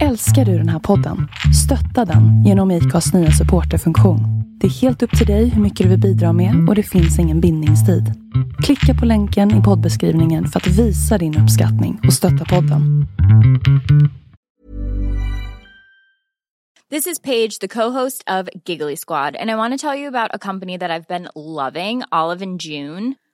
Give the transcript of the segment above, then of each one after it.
Älskar du den här podden? Stötta den genom IKAs nya supporterfunktion. Det är helt upp till dig hur mycket du vill bidra med och det finns ingen bindningstid. Klicka på länken i poddbeskrivningen för att visa din uppskattning och stötta podden. This is Paige, the co-host of Giggly Squad, and I want to tell you about a company that I've been loving, Olive and June.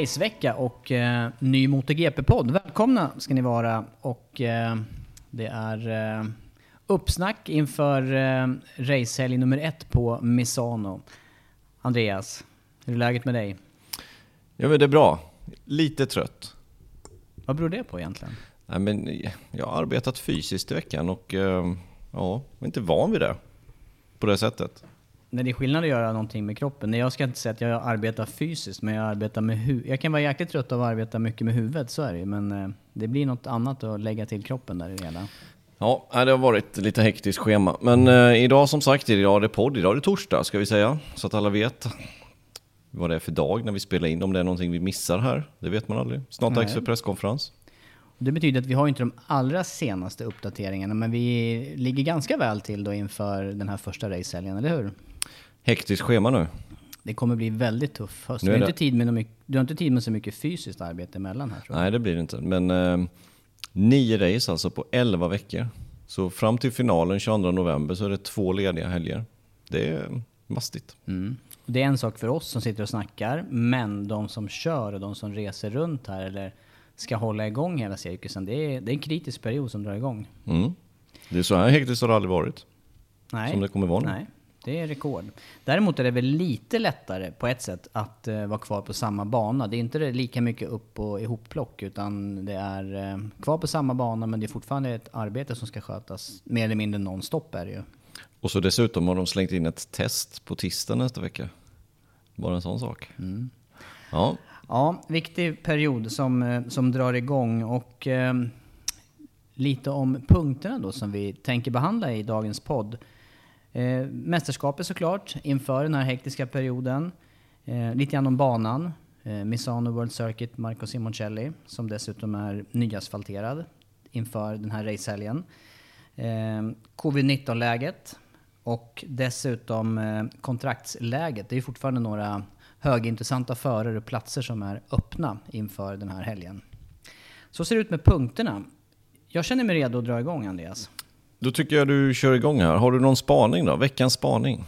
Racevecka och eh, ny MotoGP-podd. Välkomna ska ni vara. Och eh, det är eh, uppsnack inför eh, racehelg nummer ett på Misano. Andreas, hur är läget med dig? Ja men det är bra. Lite trött. Vad beror det på egentligen? Nej, men jag har arbetat fysiskt i veckan och eh, ja, jag är inte van vid det. På det sättet. Nej, det är skillnad att göra någonting med kroppen. Nej, Jag ska inte säga att jag arbetar fysiskt, men jag arbetar med huvudet. Jag kan vara jäkligt trött av att arbeta mycket med huvudet, så är det. Men eh, det blir något annat att lägga till kroppen där i hela. Ja, det har varit lite hektiskt schema. Men eh, idag som sagt, idag är det podd. Idag är det torsdag ska vi säga. Så att alla vet vad det är för dag när vi spelar in. Om det är någonting vi missar här. Det vet man aldrig. Snart dags för presskonferens. Det betyder att vi har inte de allra senaste uppdateringarna, men vi ligger ganska väl till då inför den här första racehelgen, eller hur? Hektiskt schema nu. Det kommer bli väldigt tuff höst. Du har, det- inte tid med mycket- du har inte tid med så mycket fysiskt arbete emellan här tror jag. Nej, det blir det inte. Men eh, nio race alltså på 11 veckor. Så fram till finalen 22 november så är det två lediga helger. Det är mastigt. Mm. Det är en sak för oss som sitter och snackar, men de som kör och de som reser runt här eller ska hålla igång hela cirkusen, det är, det är en kritisk period som drar igång. Mm. Det är så här hektiskt har det aldrig varit. Nej. Som det kommer vara nu. Nej, det är rekord. Däremot är det väl lite lättare på ett sätt att eh, vara kvar på samma bana. Det är inte lika mycket upp och ihopplock utan det är eh, kvar på samma bana men det är fortfarande ett arbete som ska skötas mer eller mindre nonstop är det ju. Och så dessutom har de slängt in ett test på tisdag nästa vecka. Bara en sån sak. Mm. Ja, Ja, viktig period som, eh, som drar igång och eh, lite om punkterna då som vi tänker behandla i dagens podd. Eh, mästerskapet såklart inför den här hektiska perioden. Eh, lite grann om banan. Eh, Misano World Circuit Marco Simoncelli som dessutom är nyasfalterad inför den här racehelgen. Eh, Covid-19-läget och dessutom eh, kontraktsläget. Det är fortfarande några högintressanta förare och platser som är öppna inför den här helgen. Så ser det ut med punkterna. Jag känner mig redo att dra igång Andreas då tycker jag du kör igång här. Har du någon spaning då? Veckans spaning?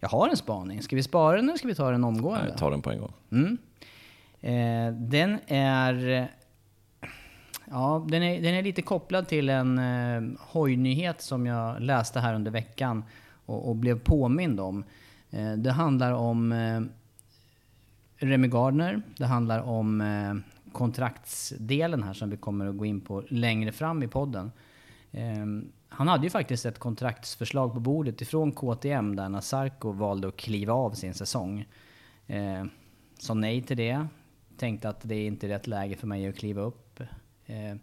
Jag har en spaning. Ska vi spara den eller ska vi ta den omgående? Nej, ta den på en gång. Mm. Eh, den är... Ja, den är, den är lite kopplad till en eh, hojnyhet som jag läste här under veckan och, och blev påmind om. Eh, det handlar om eh, Remy Gardner. Det handlar om eh, kontraktsdelen här som vi kommer att gå in på längre fram i podden. Han hade ju faktiskt ett kontraktsförslag på bordet ifrån KTM där Nasarko valde att kliva av sin säsong. Eh, sa nej till det. Tänkte att det är inte rätt läge för mig att kliva upp. Eh,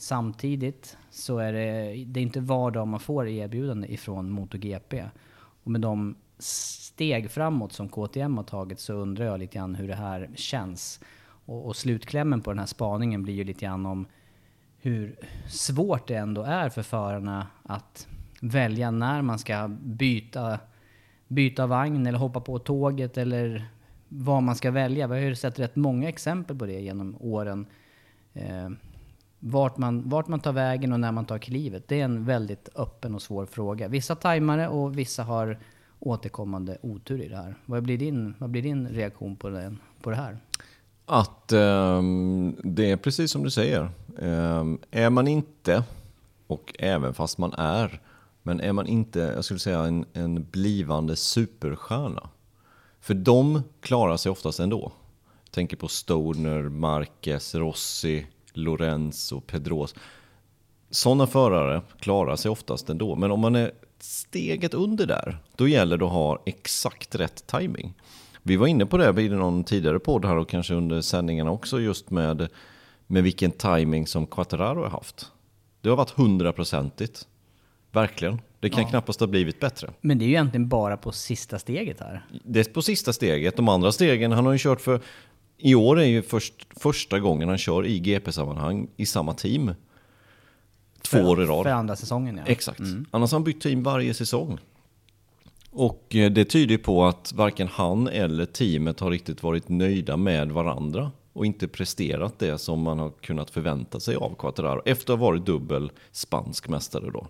Samtidigt så är det, det är inte var dag man får erbjudande ifrån MotoGP. Och med de steg framåt som KTM har tagit så undrar jag lite grann hur det här känns. Och, och slutklämmen på den här spaningen blir ju lite grann om hur svårt det ändå är för förarna att välja när man ska byta, byta vagn eller hoppa på tåget eller vad man ska välja. Vi har ju sett rätt många exempel på det genom åren. Eh, vart, man, vart man tar vägen och när man tar klivet. Det är en väldigt öppen och svår fråga. Vissa tajmare och vissa har återkommande otur i det här. Vad blir din, vad blir din reaktion på det, på det här? Att eh, det är precis som du säger. Eh, är man inte, och även fast man är, men är man inte, jag skulle säga en, en blivande superstjärna. För de klarar sig oftast ändå. Jag tänker på Stoner, Marquez, Rossi, Lorenzo, Pedros. Sådana förare klarar sig oftast ändå. Men om man är steget under där, då gäller det att ha exakt rätt timing. Vi var inne på det i någon tidigare podd här och kanske under sändningarna också just med, med vilken timing som Quattararo har haft. Det har varit hundraprocentigt. Verkligen. Det kan ja. knappast ha blivit bättre. Men det är ju egentligen bara på sista steget här. Det är på sista steget. De andra stegen, han har ju kört för... I år är ju först, första gången han kör i GP-sammanhang i samma team. Två för, år i rad. För andra säsongen ja. Exakt. Mm. Annars har han bytt team varje säsong. Och eh, det tyder på att varken han eller teamet har riktigt varit nöjda med varandra och inte presterat det som man har kunnat förvänta sig av Quattararo efter att ha varit dubbel spansk mästare då.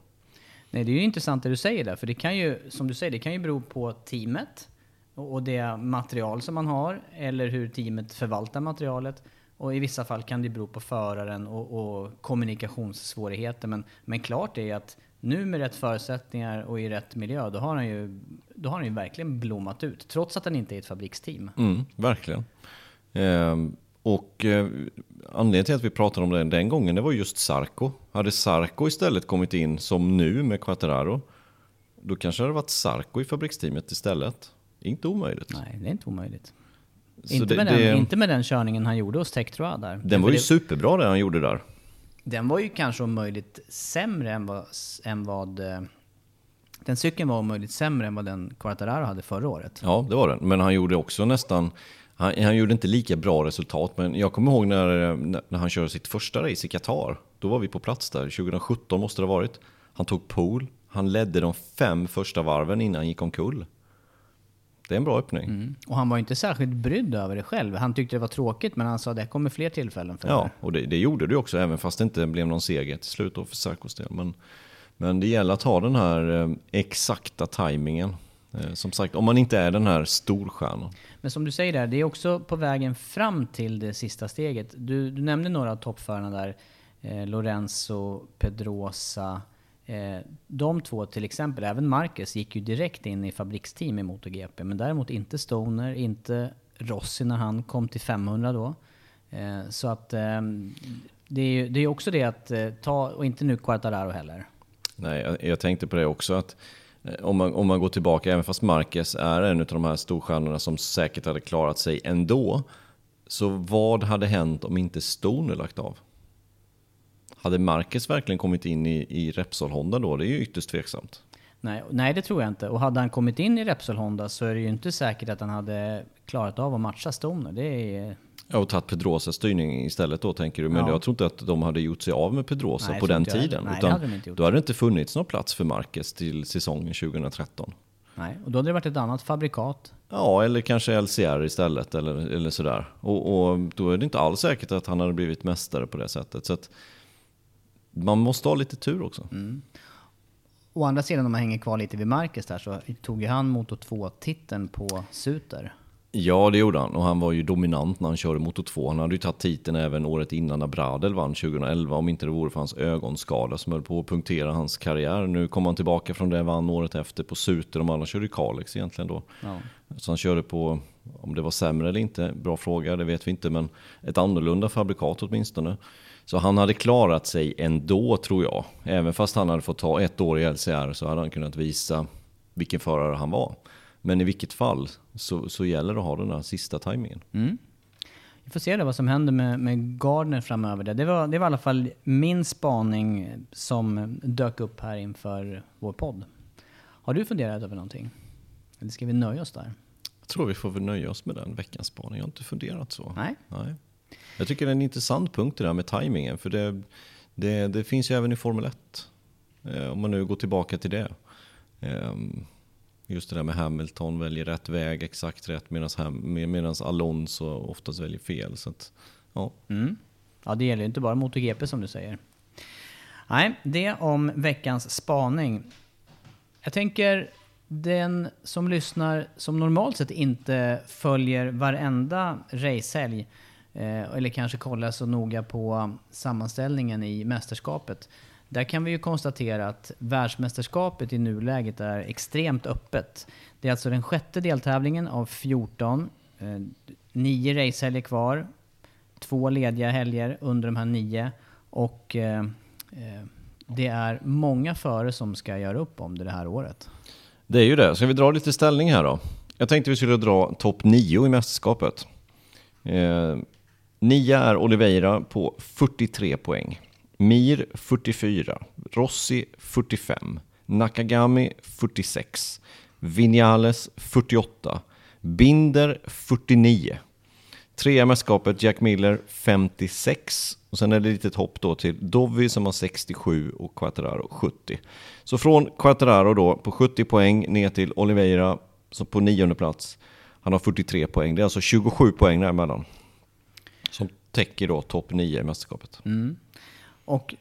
Nej, det är ju intressant det du säger där, för det kan ju, som du säger, det kan ju bero på teamet och det material som man har, eller hur teamet förvaltar materialet. Och i vissa fall kan det bero på föraren och, och kommunikationssvårigheter. Men, men klart är att nu med rätt förutsättningar och i rätt miljö, då har han ju, då har han ju verkligen blommat ut. Trots att han inte är ett fabriksteam. Mm, verkligen. Ehm, och eh, anledningen till att vi pratade om det den gången, det var just Sarko. Hade Sarko istället kommit in som nu med Quattararo, då kanske det hade varit Sarko i fabriksteamet istället. Inte omöjligt. Nej, det är inte omöjligt. Inte, det, med den, det, inte med den körningen han gjorde hos Tektroa där. Den var ju superbra det han gjorde där. Den var ju kanske om möjligt sämre än vad... Än vad eh, den cykeln var om möjligt sämre än vad den Quartararo hade förra året. Ja, det var den. Men han gjorde också nästan... Han, han gjorde inte lika bra resultat, men jag kommer ihåg när, eh, när han körde sitt första race i Qatar. Då var vi på plats där, 2017 måste det ha varit. Han tog pool, han ledde de fem första varven innan han gick omkull. Det är en bra öppning. Mm. Och han var inte särskilt brydd över det själv. Han tyckte det var tråkigt, men han sa att det kommer fler tillfällen för Ja, och det, det gjorde det också, även fast det inte blev någon seger till slut för Sarkos del. Men, men det gäller att ha den här eh, exakta tajmingen. Eh, som sagt, om man inte är den här storstjärnan. Men som du säger där, det är också på vägen fram till det sista steget. Du, du nämnde några av toppförarna där. Eh, Lorenzo, Pedrosa, Eh, de två till exempel, även Marcus, gick ju direkt in i fabriksteam i MotoGP. Men däremot inte Stoner, inte Rossi när han kom till 500 då. Eh, så att ehm, det är ju det är också det att eh, ta, och inte nu Quartararo heller. Nej, jag, jag tänkte på det också att om man, om man går tillbaka, även fast Marquez är en av de här storstjärnorna som säkert hade klarat sig ändå. Så vad hade hänt om inte Stoner lagt av? Hade Marcus verkligen kommit in i, i Repsol Honda då? Det är ju ytterst tveksamt. Nej, nej, det tror jag inte. Och hade han kommit in i Repsol Honda så är det ju inte säkert att han hade klarat av att matcha Stoner. Det är... Ja, och tagit Pedrosas styrning istället då tänker du. Men ja. jag tror inte att de hade gjort sig av med Pedrosa nej, på den tiden. Nej, utan hade de då hade det inte funnits någon plats för Marcus till säsongen 2013. Nej, och då hade det varit ett annat fabrikat. Ja, eller kanske LCR istället eller, eller sådär. Och, och då är det inte alls säkert att han hade blivit mästare på det sättet. Så att, man måste ha lite tur också. Mm. Å andra sidan om man hänger kvar lite vid Marcus där så tog ju han Moto 2-titeln på Suter. Ja, det gjorde han. Och han var ju dominant när han körde Moto 2. Han hade ju tagit titeln även året innan när Bradel vann 2011. Om inte det vore för hans ögonskada som höll på att punktera hans karriär. Nu kom han tillbaka från det, vann året efter på Suter. De andra körde ju Kalix egentligen då. Ja. Så han körde på, om det var sämre eller inte, bra fråga, det vet vi inte. Men ett annorlunda fabrikat åtminstone. Så han hade klarat sig ändå tror jag. Även fast han hade fått ta ett år i LCR så hade han kunnat visa vilken förare han var. Men i vilket fall så, så gäller det att ha den där sista tajmingen. Mm. Vi får se då vad som händer med, med Gardner framöver. Det var, det var i alla fall min spaning som dök upp här inför vår podd. Har du funderat över någonting? Eller ska vi nöja oss där? Jag tror vi får väl nöja oss med den veckans spaning. Jag har inte funderat så. Nej. Nej. Jag tycker det är en intressant punkt det där med tajmingen. För det, det, det finns ju även i Formel 1. Eh, om man nu går tillbaka till det. Ehm, just det där med Hamilton väljer rätt väg, exakt rätt, medan Alonso oftast väljer fel. Så att, ja. Mm. ja, det gäller ju inte bara MotoGP som du säger. Nej, det om veckans spaning. Jag tänker den som lyssnar som normalt sett inte följer varenda racehelg Eh, eller kanske kolla så noga på sammanställningen i mästerskapet. Där kan vi ju konstatera att världsmästerskapet i nuläget är extremt öppet. Det är alltså den sjätte deltävlingen av 14. Eh, nio racehelger kvar. Två lediga helger under de här nio. Och eh, eh det är många före som ska göra upp om det, det här året. Det är ju det. Ska vi dra lite ställning här då? Jag tänkte vi skulle dra topp nio i mästerskapet. Eh, nia är Oliveira på 43 poäng. Mir 44. Rossi 45. Nakagami 46. Vinales 48. Binder 49. Trea mästerskapet Jack Miller 56 och sen är det ett litet hopp då till Dovi som har 67 och Quattararo 70. Så från Quattararo då på 70 poäng ner till Oliveira som på nionde plats. Han har 43 poäng. Det är alltså 27 poäng däremellan. Täcker då topp 9 i mästerskapet. Mm. Och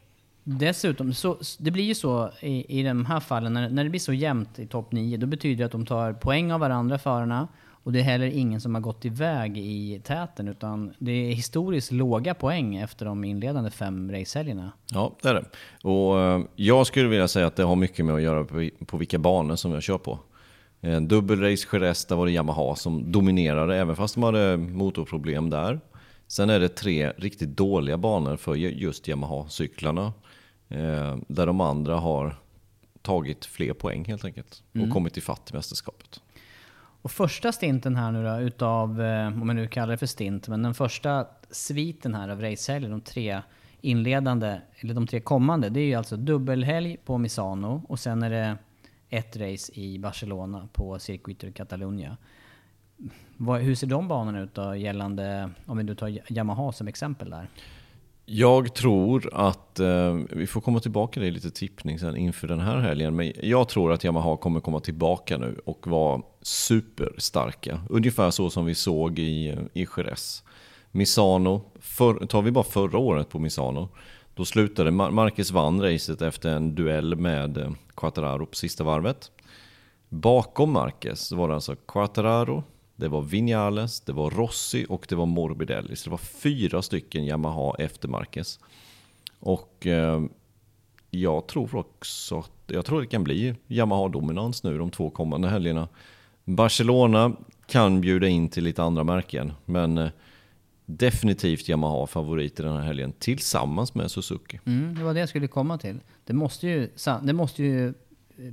dessutom, så, det blir ju så i, i de här fallen, när, när det blir så jämnt i topp 9, då betyder det att de tar poäng av varandra förarna. Och det är heller ingen som har gått iväg i täten utan det är historiskt låga poäng efter de inledande fem racehelgerna. Ja, det är det. Och eh, jag skulle vilja säga att det har mycket med att göra på, vilka banor som jag kör på. En dubbelrace Jerez, där var det Yamaha som dominerade även fast de hade motorproblem där. Sen är det tre riktigt dåliga banor för just Yamaha-cyklarna. Eh, där de andra har tagit fler poäng helt enkelt och mm. kommit ifatt i mästerskapet. Och första stinten här nu då, utav, eh, om man nu kallar det för stint, men den första sviten här av racehelger, de tre inledande, eller de tre kommande, det är ju alltså dubbelhelg på Misano och sen är det ett race i Barcelona på Circuito Catalunya. Hur ser de banorna ut då gällande, om vi nu tar Yamaha som exempel där? Jag tror att, eh, vi får komma tillbaka till lite tippning sen inför den här helgen, men jag tror att Yamaha kommer komma tillbaka nu och vara superstarka. Ungefär så som vi såg i, i Jerez. Misano, för, tar vi bara förra året på Misano, då slutade Marcus vann racet efter en duell med eh, Quattararo på sista varvet. Bakom Marcus var det alltså Quattararo, det var Vinales, det var Rossi och det var Morbidelli. Så det var fyra stycken Yamaha efter Marquez. Och eh, jag tror också att jag tror det kan bli Yamaha-dominans nu de två kommande helgerna. Barcelona kan bjuda in till lite andra märken, men eh, definitivt Yamaha favorit i den här helgen tillsammans med Suzuki. Mm, det var det jag skulle komma till. Det måste ju, det måste ju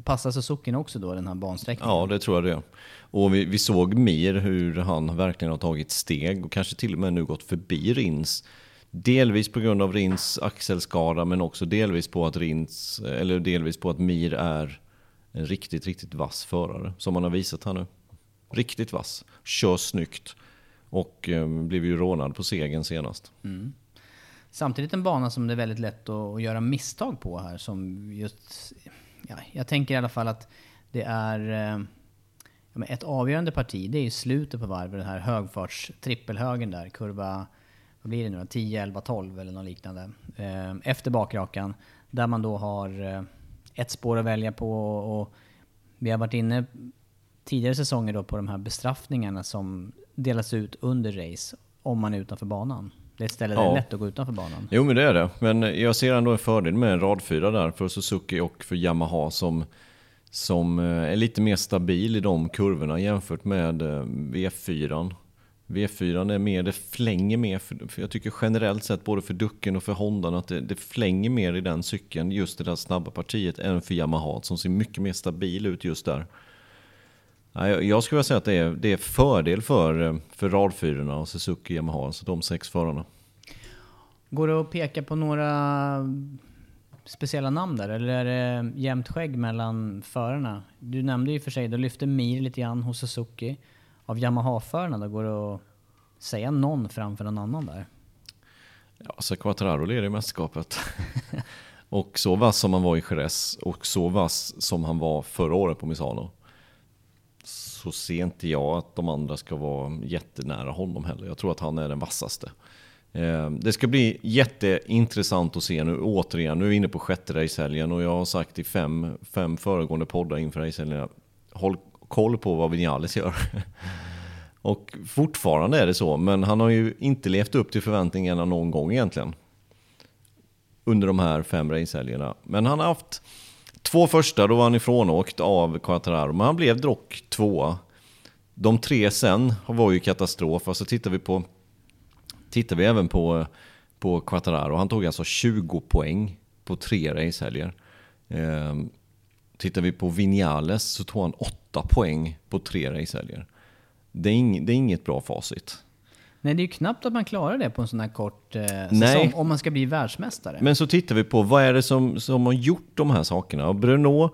passa Suzuki också då, den här bansträckningen? Ja, det tror jag det. Och vi, vi såg Mir hur han verkligen har tagit steg och kanske till och med nu gått förbi Rins. Delvis på grund av Rins axelskada men också delvis på att Rins, eller delvis på att Mir är en riktigt, riktigt vass förare som han har visat här nu. Riktigt vass, kör snyggt och eh, blev ju rånad på segern senast. Mm. Samtidigt en bana som det är väldigt lätt att, att göra misstag på här som just ja, jag tänker i alla fall att det är eh, ett avgörande parti. Det är i slutet på varvet, den här högfarts trippelhögen där, kurva vad blir det nu 10, 11, 12 eller något liknande. Eh, efter bakrakan. Där man då har eh, ett spår att välja på och vi har varit inne tidigare säsonger då på de här bestraffningarna som delas ut under race om man är utanför banan. Det är ett ställe där det är lätt att gå utanför banan. Jo men det är det. Men jag ser ändå en fördel med en radfyra där för Suzuki och för Yamaha som, som eh, är lite mer stabil i de kurvorna jämfört med eh, V4. V4 är mer, det flänger mer, för, jag tycker generellt sett både för Ducken och för Hondan att det, det flänger mer i den cykeln, just det där snabba partiet, än för Yamaha som ser mycket mer stabil ut just där. Jag- jag skulle vilja säga att det är, det är fördel för, eh, för radfyrorna och Suzuki och Yamaha, alltså de sex förarna. Går det att peka på några speciella namn där? Eller är det jämnt skägg mellan förarna? Du nämnde ju för sig, du lyfte Mir lite grann hos Suzuki. Av Yamaha-förarna då, går det att säga någon framför någon annan där? Ja, så Quattraro leder i mästerskapet. och så vass som han var i Jerez och så vass som han var förra året på Misano. Så ser inte jag att de andra ska vara jättenära honom heller. Jag tror att han är den vassaste. Eh, det ska bli jätteintressant att se nu återigen. Nu är vi inne på sjätte racehelgen och jag har sagt i fem, fem föregående poddar inför racehelgen. Håll koll på vad Vinales gör. Och fortfarande är det så, men han har ju inte levt upp till förväntningarna någon gång egentligen. Under de här fem racehelgerna. Men han har haft två första, då var han ifrånåkt av Quattararo, men han blev dock tvåa. De tre sen var ju katastrof. Alltså tittar vi på tittar vi även på, på Quattararo, han tog alltså 20 poäng på tre racehelger. Eh, tittar vi på Vinales så tog han 8 poäng på tre racehelger. Det är, ing, det är inget bra facit. Nej, det är ju knappt att man klarar det på en sån här kort eh, Nej. säsong om man ska bli världsmästare. Men så tittar vi på vad är det som, som har gjort de här sakerna. Och Bruno,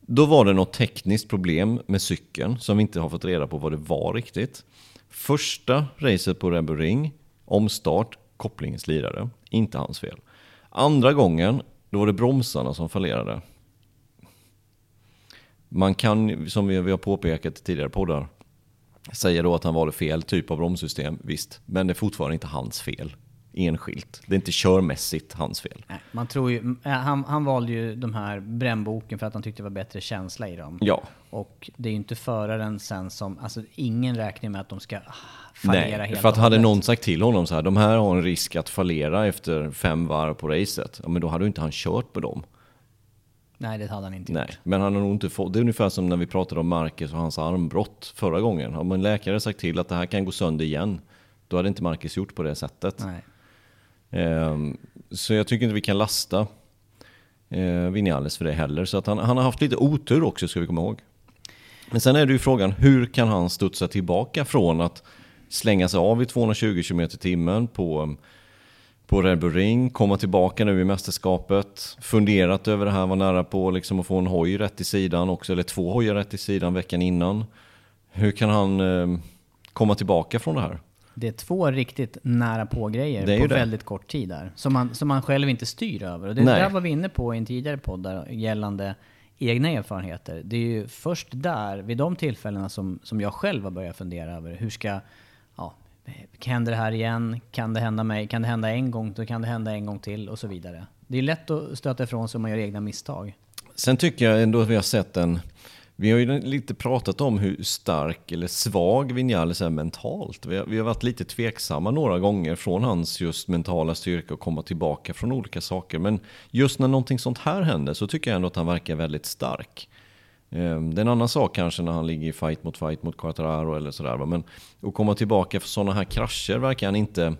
då var det något tekniskt problem med cykeln som vi inte har fått reda på vad det var riktigt. Första racet på Red Bull Ring, omstart, kopplingen slirade. Inte hans fel. Andra gången, då var det bromsarna som fallerade. Man kan, som vi, vi har påpekat i tidigare poddar, säga då att han valde fel typ av bromssystem, visst. Men det är fortfarande inte hans fel, enskilt. Det är inte körmässigt hans fel. Nej, man tror ju, äh, han, han valde ju de här brännboken för att han tyckte det var bättre känsla i dem. Ja, Och det är ju inte föraren sen som, alltså ingen räknar med att de ska fallera nej. helt För att hade någon sagt till honom så här, de här har en risk att fallera efter fem varv på racet, ja men då hade inte han kört med dem. Nej, det hade han inte Nej, gjort. men han har nog inte fått, det är ungefär som när vi pratade om Marcus och hans armbrott förra gången. Om en läkare sagt till att det här kan gå sönder igen, då hade inte Marcus gjort på det sättet. Ehm, så jag tycker inte vi kan lasta eh, Vinales för det heller. Så att han, han har haft lite otur också ska vi komma ihåg. Men sen är det ju frågan, hur kan han studsa tillbaka från att slänga sig av i 220 km timmen på, på Red Bull Ring, komma tillbaka nu i mästerskapet, funderat över det här, var nära på liksom att få en hoj rätt i sidan också, eller två hojar rätt i sidan veckan innan. Hur kan han eh, komma tillbaka från det här? Det är två riktigt nära på grejer Det är ju på det. väldigt kort tid där. Som man, som man själv inte styr över. Och det Nej. där var vi inne på i en tidigare podd där, gällande egna erfarenheter. Det är ju först där, vid de tillfällena som, som jag själv har börjat fundera över hur ska, händer det här igen? Kan det hända mig? Kan det hända en gång? Då kan det hända en gång till och så vidare. Det är lätt att stöta ifrån sig om man gör egna misstag. Sen tycker jag ändå att vi har sett en... Vi har ju lite pratat om hur stark eller svag Vinales är mentalt. Vi har, vi har varit lite tveksamma några gånger från hans just mentala styrka och komma tillbaka från olika saker. Men just när någonting sånt här händer så tycker jag ändå att han verkar väldigt stark. Eh, Det är en annan sak kanske när han ligger i fight mot fight mot Quattararo eller sådär. Men att komma tillbaka för sådana här krascher verkar han inte...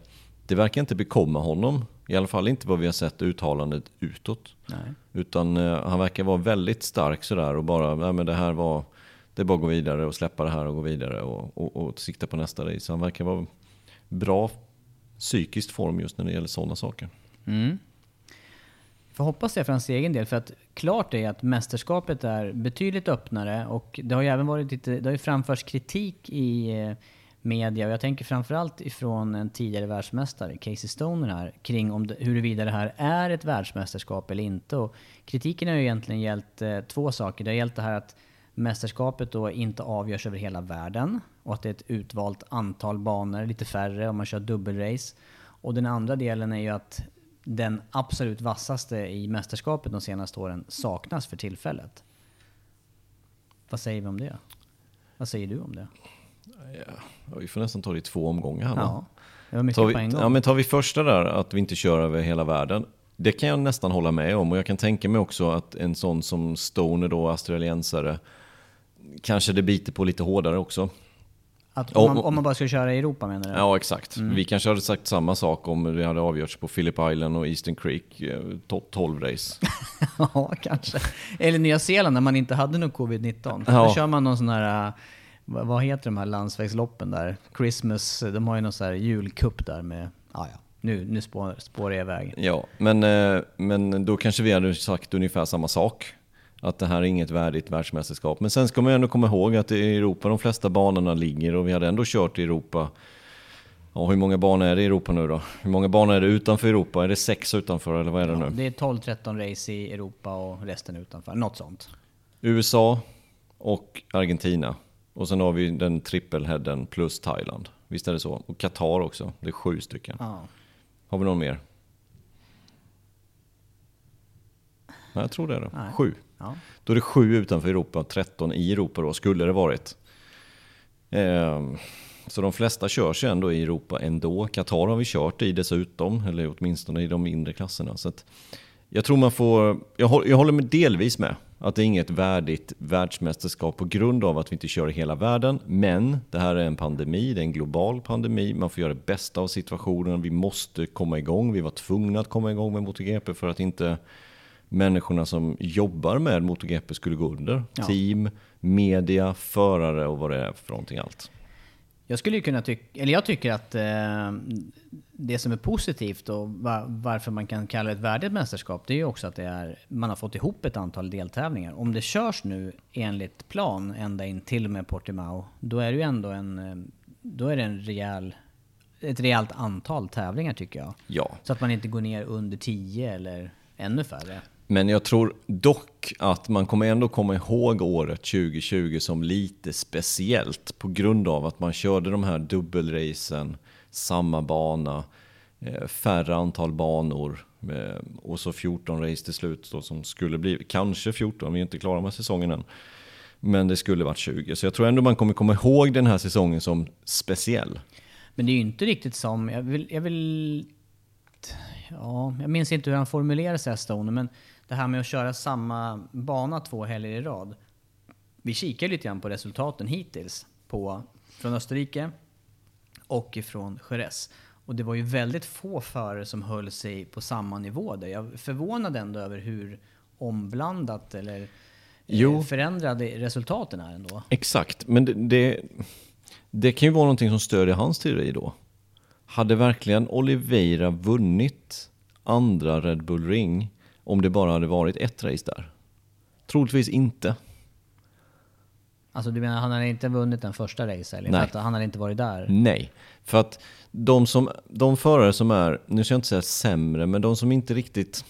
Det verkar inte bekomma honom. I alla fall inte vad vi har sett uttalandet utåt. Nej. Utan eh, han verkar vara väldigt stark sådär och bara, nej men det här var, det är bara att gå vidare och släppa det här och gå vidare och, och, och sikta på nästa race. Han verkar vara bra psykiskt form just när det gäller sådana saker. Mm. För hoppas jag för hans egen del, för att klart är att mästerskapet är betydligt öppnare och det har ju även varit lite, det har ju framförts kritik i eh, media och jag tänker framförallt ifrån en tidigare världsmästare, Casey Stoner här, kring om det, huruvida det här är ett världsmästerskap eller inte. Och kritiken har ju egentligen gällt eh, två saker. Det har gällt det här att mästerskapet då inte avgörs över hela världen och att det är ett utvalt antal banor, lite färre om man kör dubbelrace. Och den andra delen är ju att den absolut vassaste i mästerskapet de senaste åren saknas för tillfället. Vad säger vi om det? Vad säger du om det? Ja, vi får nästan ta det i två omgångar här? Ja, det var mycket Tar på en vi, gång. ja, men tar vi första där, att vi inte kör över hela världen. Det kan jag nästan hålla med om och jag kan tänka mig också att en sån som Stoner då, australiensare, kanske det biter på lite hårdare också. Att om, man, om man bara ska köra i Europa menar du? Ja, exakt. Mm. Vi kanske hade sagt samma sak om det hade avgjorts på Phillip Island och Eastern Creek, eh, to- 12 race. Ja, kanske. Eller Nya Zeeland när man inte hade någon covid-19. Ja. Då kör man någon sån här vad, vad heter de här landsvägsloppen där? Christmas, de har ju någon sån här julkupp där med, ah, ja, nu, nu spår, spårar jag iväg. Ja, men, eh, men då kanske vi hade sagt ungefär samma sak. Att det här är inget värdigt världsmästerskap. Men sen ska man ändå komma ihåg att i Europa de flesta banorna ligger och vi hade ändå kört i Europa. Ja, hur många banor är det i Europa nu då? Hur många banor är det utanför Europa? Är det sex utanför eller vad är det nu? Det är 12-13 race i Europa och resten utanför, något sånt. USA och Argentina. Och sen har vi den trippelheaden plus Thailand. Visst är det så? Och Qatar också. Det är sju stycken. Ja. Har vi någon mer? Nej, jag tror det är det. Nej. Sju. Ja. Då är det sju utanför Europa och 13 i Europa då, skulle det varit. Ehm, så de flesta körs ju ändå i Europa ändå. Qatar har vi kört i dessutom, eller åtminstone i de mindre klasserna. Så att jag tror man får, jag håller, jag håller med delvis med att det är inget värdigt världsmästerskap på grund av att vi inte kör i hela världen. Men det här är en pandemi, det är en global pandemi. Man får göra det bästa av situationen. Vi måste komma igång. Vi var tvungna att komma igång med MotoGP för att inte människorna som jobbar med MotoGP skulle gå under. Ja. Team, media, förare och vad det är för någonting allt. Jag skulle ju kunna tycka, eller jag tycker att eh, det som är positivt och va, varför man kan kalla det ett värdigt mästerskap, det är ju också att det är, man har fått ihop ett antal deltävlingar. Om det körs nu enligt plan ända in till och med Portimao, då är det ju ändå en, eh, då är det en rejäl, ett rejält antal tävlingar tycker jag. Ja, Så att man inte går ner under 10 eller ännu färre. Men jag tror dock att man kommer ändå komma ihåg året 2020 som lite speciellt på grund av att man körde de här dubbelracen, samma bana, eh, färre antal banor eh, och så 14 race till slut då, som skulle bli, kanske 14, vi är inte klara med säsongen än. Men det skulle varit 20, så jag tror ändå man kommer komma ihåg den här säsongen som speciell. Men det är ju inte riktigt som, jag vill, jag vill Ja, jag minns inte hur han formulerade sig, Stone, men det här med att köra samma bana två helger i rad. Vi kikar lite grann på resultaten hittills på, från Österrike och ifrån Jerez. Och det var ju väldigt få förare som höll sig på samma nivå där. Jag är förvånad ändå över hur omblandat eller eh, Jo. förändrade resultaten är ändå. Exakt, men det, det, det kan ju vara någonting som stödjer hans teori då. Hade verkligen Oliveira vunnit andra Red Bull Ring om det bara hade varit ett race där? Troligtvis inte. Alltså du menar han hade inte vunnit den första racehelgen? Han hade inte varit där? Nej, för att de, som, de förare som är, nu ska jag inte säga sämre, men de som inte riktigt...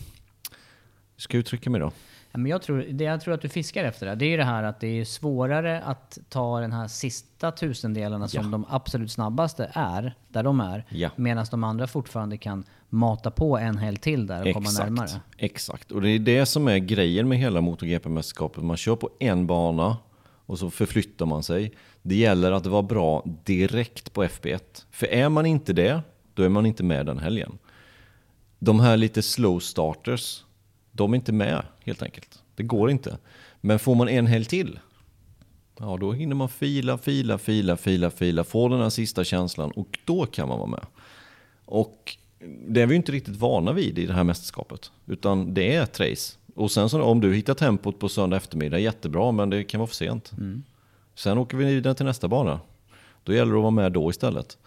Hur ska jag uttrycka mig då? Men jag, tror, det jag tror att du fiskar efter det, det är ju det här att det är svårare att ta den här sista tusendelarna som Ja. de absolut snabbaste är, där de är. Ja. Medan de andra fortfarande kan mata på en helg till där och komma närmare. Exakt, och det är det som är grejen med hela MotoGP-mästerskapet. Man kör på en bana och så förflyttar man sig. Det gäller att vara bra direkt på FP1. För är man inte det, då är man inte med den helgen. De här lite slow starters, de är inte med helt enkelt. Det går inte. Men får man en helg till, ja då hinner man fila, fila, fila, fila, fila, få den här sista känslan och då kan man vara med. Och det är vi inte riktigt vana vid i det här mästerskapet. Utan det är ett race. Och sen så om du hittar tempot på söndag eftermiddag, jättebra, men det kan vara för sent. Sen åker vi vidare till nästa bana. Då gäller det att vara med då istället.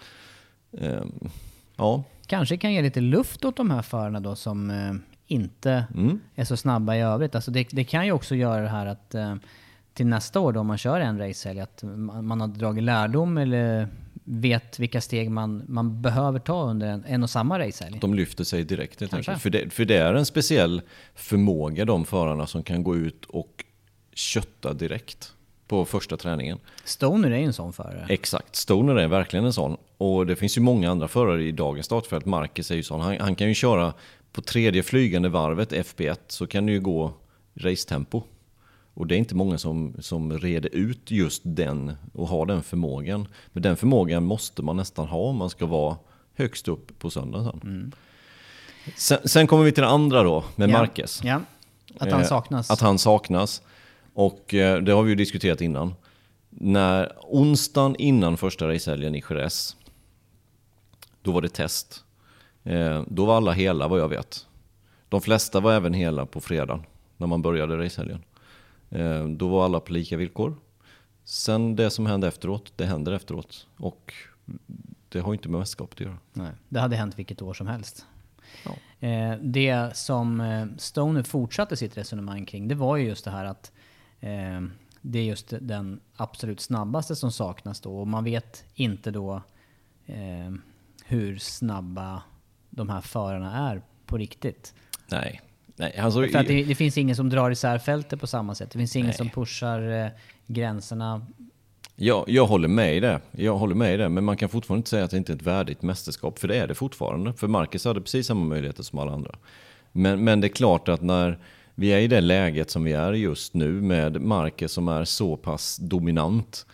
Ehm, ja, Kanske kan ge lite luft åt de här förarna då som eh, inte Mm. är så snabba i övrigt. Alltså det, det kan ju också göra det här att eh, till nästa år då man kör en racehelg att man, man har dragit lärdom eller vet vilka steg man, man behöver ta under en, en och samma racehelg. de lyfter sig direkt helt enkelt. För det, för det är en speciell förmåga de förarna som kan gå ut och kötta direkt på första träningen. Stoner är ju en sån förare. Exakt, Stoner är verkligen en sån. Och det finns ju många andra förare i dagens startfält. Marcus är ju sån. Han, han kan ju köra på tredje flygande varvet, FP1, så kan det ju gå racetempo. Och det är inte många som, som reder ut just den och har den förmågan. Men den förmågan måste man nästan ha om man ska vara högst upp på söndag sen. Sen, sen kommer vi till det andra då, med Ja. Marquez. Ja. Att han Eh, saknas. Att han saknas. Och eh, det har vi ju diskuterat innan. När onsdagen innan första racehelgen i Jerez, då var det test. Eh, Då var alla hela vad jag vet. De flesta var även hela på fredagen när man började racehelgen. Eh, Då var alla på lika villkor. Sen det som hände efteråt, det händer efteråt. Och det har inte med mästerskapet att göra. Nej, det hade hänt vilket år som helst. Ja. Eh, det som Stoner fortsatte sitt resonemang kring, det var ju just det här att det är just den absolut snabbaste som saknas då. Och man vet inte då hur snabba de här förarna är på riktigt. Nej. Nej, alltså, För att det, det finns ingen som drar isär fältet på samma sätt. Det finns ingen Nej. som pushar eh, gränserna. jag, jag håller med i det. Jag håller med i det. Men man kan fortfarande inte säga att det inte är ett värdigt mästerskap. För det är det fortfarande. För Marcus hade precis samma möjligheter som alla andra. Men, men det är klart att när vi är i det läget som vi är just nu med Marcus som är så pass dominant.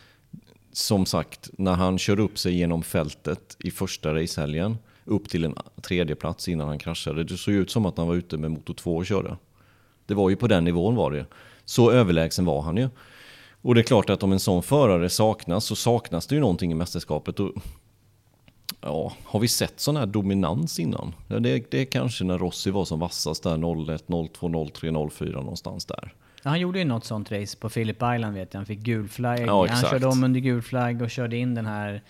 Som sagt, när han kör upp sig genom fältet i första racehelgen upp till en tredje plats innan han kraschade. Det såg ut som att han var ute med motor 2 och körde. Det var ju på den nivån var det. Så överlägsen var han ju. Och det är klart att om en sån förare saknas så saknas det ju någonting i mästerskapet. Och, ja, har vi sett sån här dominans innan? Ja, det, det är kanske när Rossi var som vassast där 01, 02, 03, 04 någonstans där. Ja, Han gjorde ju något sånt race på Phillip Island vet jag. Han fick gul flagg. Ja, han körde om under gul flagg och körde in den här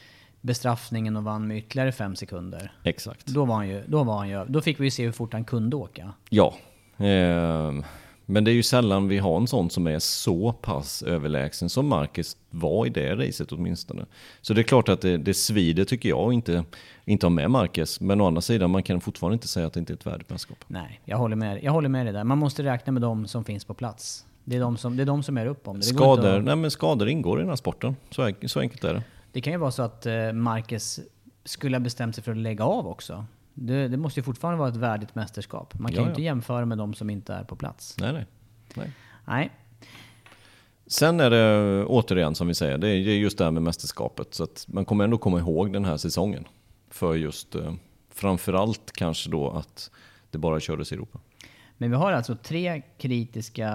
bestraffningen och vann med ytterligare fem sekunder. Exakt. Då var han ju, då var han ju, då fick vi ju se hur fort han kunde åka. Ja. ehm, men det är ju sällan vi har en sån som är så pass överlägsen som Marcus var i det racet åtminstone. Så det är klart att det, det svider tycker jag inte, inte ha med Marcus. Men å andra sidan, man kan fortfarande inte säga att det inte är ett värdigt mästerskap. Nej, jag håller med, jag håller med dig där. Man måste räkna med de som finns på plats. Det är de som, det är de som är upp om det. Det, Skador, nej men skador ingår i den här sporten. Så, så enkelt är det. Det kan ju vara så att eh, Marcus skulle ha bestämt sig för att lägga av också. Det, det måste ju fortfarande vara ett värdigt mästerskap. Man kan Ja, ju ja. inte jämföra med de som inte är på plats. Nej, nej. nej. Nej, Sen är det återigen som vi säger, det är just det här med mästerskapet. Så att man kommer ändå komma ihåg den här säsongen. För just eh, framförallt kanske då att det bara kördes i Europa. Men vi har alltså tre kritiska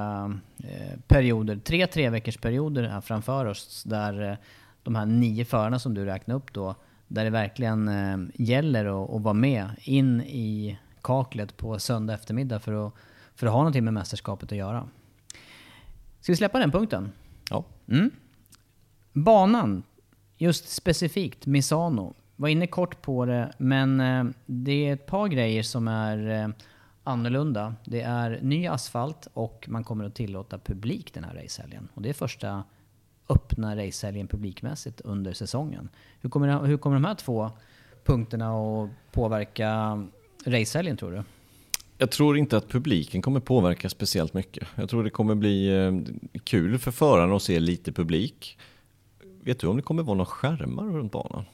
eh, perioder, tre tre veckors perioder här framför oss där eh, de här nio förarna som du räknar upp då, där det verkligen eh, gäller att, att vara med in i kaklet på söndag eftermiddag för att, för att ha någonting med mästerskapet att göra. Ska vi släppa den punkten? Ja, Banan, just specifikt Misano, var inne kort på det, men eh, det är ett par grejer som är eh, annorlunda. Det är ny asfalt och man kommer att tillåta publik den här racehelgen. Och det är första öppna racehelgen publikmässigt under säsongen. Hur kommer, hur kommer de här två punkterna att påverka racehelgen tror du? Jag tror inte att publiken kommer påverka speciellt mycket. Jag tror det kommer bli eh, kul för förarna att se lite publik. Vet du om det kommer vara några skärmar runt banan?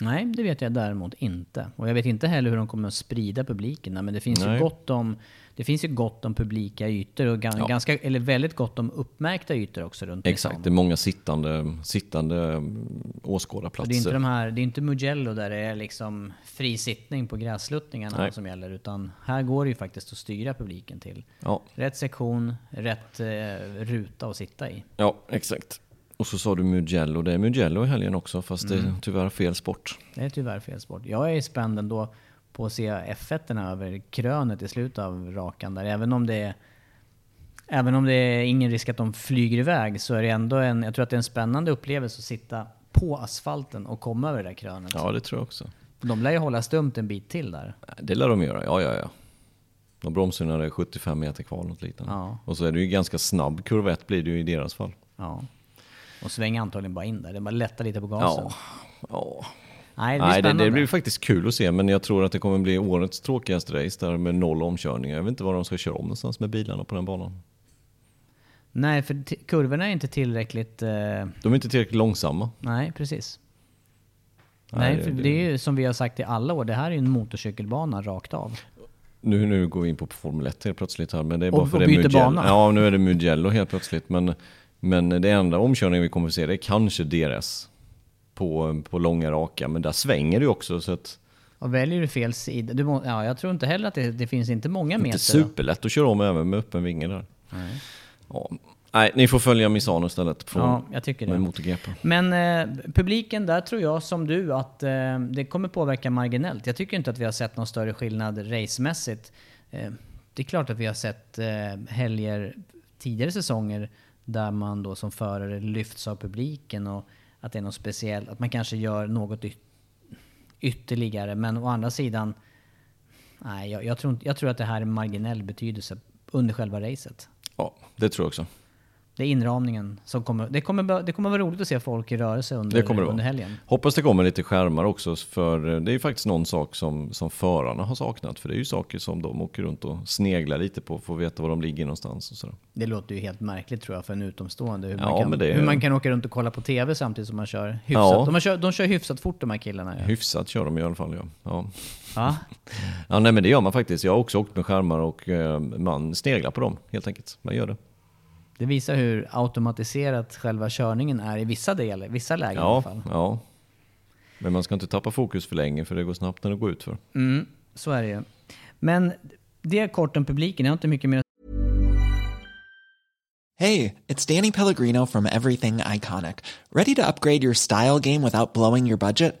Nej, det vet jag däremot inte. Och jag vet inte heller hur de kommer att sprida publiken. Men det finns, ju gott, om, det finns ju gott om publika ytor och gan, Ja. ganska, eller väldigt gott om uppmärkta ytor också runt Exakt, det är många sittande, sittande mm, Och det är inte åskådarplatser. de här, det är inte Mugello där det är liksom fri sittning på grässluttningarna Nej. som gäller. Utan här går det ju faktiskt att styra publiken till Ja, rätt sektion, rätt eh, ruta att sitta i. ja, exakt. Och så sa du Mugello, det är Mugello i helgen också fast det är tyvärr fel sport. Det är tyvärr fel sport. Jag är spänd ändå på att se F1 över krönet i slutet av rakan där. Även om det är Även om det är ingen risk att de flyger iväg så är det ändå en, jag tror att det är en spännande upplevelse att sitta på asfalten och komma över det där krönet. Ja, det tror jag också. De lär ju hålla stumt en bit till där. Det lär de göra, ja ja ja. De bromsar när det är 75 meter kvar något liknande. Ja. Och så är det ju ganska snabb kurva 1 blir det ju i deras fall. Ja. Och svänger antagligen bara in där. Det är bara lätta lite på gasen. Ja, ja. Nej, det blir Nej, det, det blir faktiskt kul att se, men jag tror att det kommer bli årets tråkigaste race där med noll omkörningar. Jag vet inte var de ska köra om någonstans med bilarna på den banan. Nej, för kurvorna är inte tillräckligt... Eh, De är inte tillräckligt långsamma. nej, precis. Nej, Nej, för det- det är ju som vi har sagt i alla år, det här är ju en motorcykelbana rakt av. Nu, nu går vi in på Formel 1 helt plötsligt här, men det är Och- bara för och det är byter Mugello. bana. Ja, nu är det Mugello helt plötsligt. Men, men det enda omkörningen vi kommer att se det är kanske DRS på, på långa raka, men där svänger det ju också så att Och väljer du fel sida, du må, ja, jag tror inte heller att det, det finns inte många det är meter. inte superlätt att köra om även med öppen vinge där. Ja. Nej, ni får följa Misano istället på, Ja, jag tycker det. MotoGP. Men eh, publiken där tror jag som du att eh, det kommer påverka marginellt. Jag tycker inte att vi har sett någon större skillnad racemässigt. Eh, det är klart att vi har sett eh, helger tidigare säsonger där man då som förare lyfts av publiken och att det är något speciellt, att man kanske gör något yt ytterligare. Men å andra sidan, nej, jag, jag, tror, jag tror att det här är marginell betydelse under själva racet. Ja, det tror jag också. Det är inramningen som kommer, det kommer, det kommer vara roligt att se folk i rörelse under, Det kommer det under helgen. Hoppas det kommer lite skärmar också, för eh, det är ju faktiskt någon sak som, som förarna har saknat. För det är ju saker som de åker runt och sneglar lite på för att veta var de ligger någonstans och sådär. Det låter ju helt märkligt tror jag för en utomstående. Hur, Ja, man, kan, det- hur man kan åka runt och kolla på TV samtidigt som man kör hyfsat. Ja. De, kör, de kör hyfsat fort de här killarna. Ja. Hyfsat kör de i alla fall, ja. ja. Ja. Ja, nej men det gör man faktiskt. Jag har också åkt med skärmar och eh, man sneglar på dem helt enkelt. Man gör det. Det visar hur automatiserat själva körningen är i vissa delar, vissa lägen i alla Ja, fall. ja. Men man ska inte tappa fokus för länge för det går snabbt när det går ut för. Mm, så är det ju. Men det är kort om publiken, jag har inte mycket mer att Hey, it's Danny Pellegrino from Everything Iconic. Ready to upgrade your style game without blowing your budget?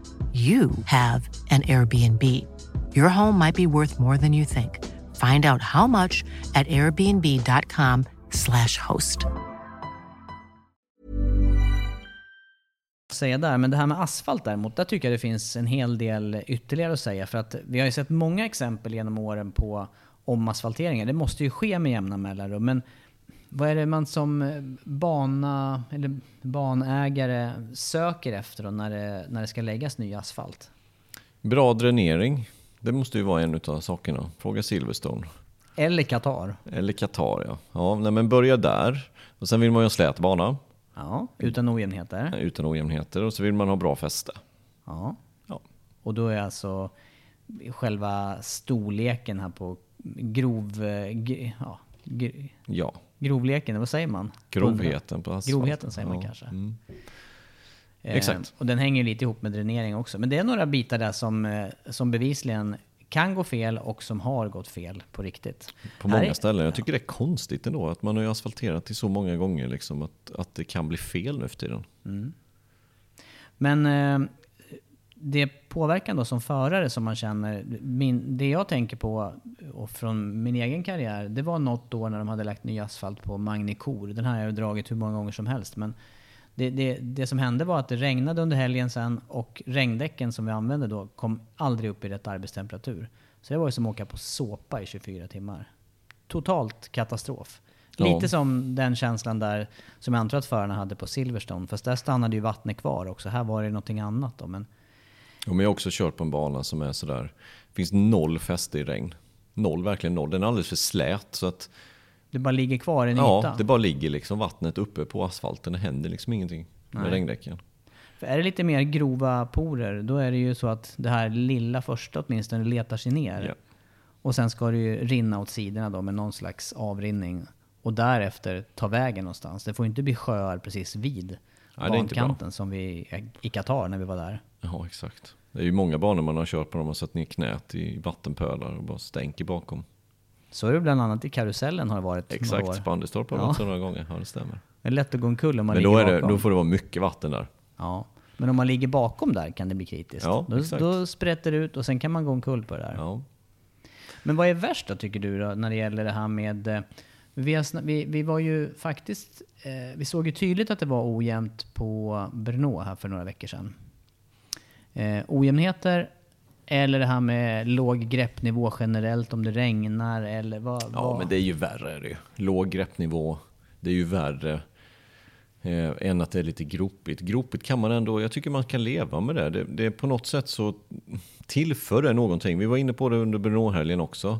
you have an Airbnb. Your home might be worth more than you think. Find out how much at airbnb.com/slash host. säga där. Men det här med asfalt däremot, där tycker jag det finns en hel del ytterligare att säga. För att vi har ju sett många exempel genom åren på omasfalteringar. Det måste ju ske med jämna mellanrum. Men vad är det man som eh, bana, eller banägare söker efter då när det, när det ska läggas ny asfalt? Bra dränering. Det måste ju vara en av sakerna. Fråga Silverstone. Eller Qatar. Eller Qatar ja. Ja, nej, men börja där. Och sen vill man ju ha slät bana. Ja, utan ojämnheter. Utan ojämnheter. Och så vill man ha bra fäste. Ja. Ja. Och då är alltså själva storleken här på grov... eh, Ja, Ja. Grovleken, vad säger man? Grovheten på asfalt. Grovheten säger man Ja. kanske. Mm. Eh, Exakt. Och den hänger lite ihop med dränering också. Men det är några bitar där som, eh, som bevisligen kan gå fel och som har gått fel på riktigt. På många är- ställen. Jag tycker det är konstigt ändå att man har asfalterat till så många gånger liksom att, att det kan bli fel nu för tiden. Men eh, det påverkan då som förare som man känner, min, det jag tänker på och från min egen karriär, det var något år när de hade lagt ny asfalt på Magnicor. Den här har jag dragit hur många gånger som helst. Men det, det, det som hände var att det regnade under helgen sen och regndäcken som vi använde då kom aldrig upp i rätt arbetstemperatur. Så det var ju som att åka på såpa i 24 timmar. Totalt katastrof. Ja. Lite som den känslan där som jag antar att förarna hade på Silverstone. Fast där stannade ju vattnet kvar också. Här var det någonting annat då. Men Ja, men jag har också kört på en bana som är sådär, det finns noll fäste i regn. Noll, verkligen noll. Den är alldeles för slät så att det bara ligger kvar en ja, yta. det bara ligger liksom vattnet uppe på asfalten. Det händer liksom ingenting med Nej. regndäcken. För är det lite mer grova porer, då är det ju så att det här lilla första åtminstone letar sig ner. Ja. Och sen ska det ju rinna åt sidorna då med någon slags avrinning. Och därefter ta vägen någonstans. Det får ju inte bli sjöar precis vid Nej, bankanten som vi i Qatar när vi var där. Ja, exakt. Det är ju många banor man har kört på, de har satt ner knät i vattenpölar och bara stänker bakom. Så är det bland annat i karusellen har det varit några Exakt, år. på Anderstorp har det Ja. varit så några gånger. Ja, det stämmer. Det är lätt att gå omkull om man Men då, ligger bakom. då får det vara mycket vatten där. Ja. Men om man ligger bakom där kan det bli kritiskt. Ja, då, exakt. då sprätter det ut och sen kan man gå omkull på det där. Ja. Men vad är värst då tycker du då, när det gäller det här med... eh, Vi, har, vi, vi var ju faktiskt... Eh, vi såg ju tydligt att det var ojämnt på Brno här för några veckor sedan. Eh, ojämnheter eller det här med låg greppnivå generellt om det regnar eller vad? Ja, vad? men det är ju värre. Är det. Låg greppnivå, det är ju värre eh, än att det är lite gropigt. Gropigt kan man ändå, jag tycker man kan leva med det. Det, det är på något sätt så tillför det någonting. Vi var inne på det under Brno-helgen också.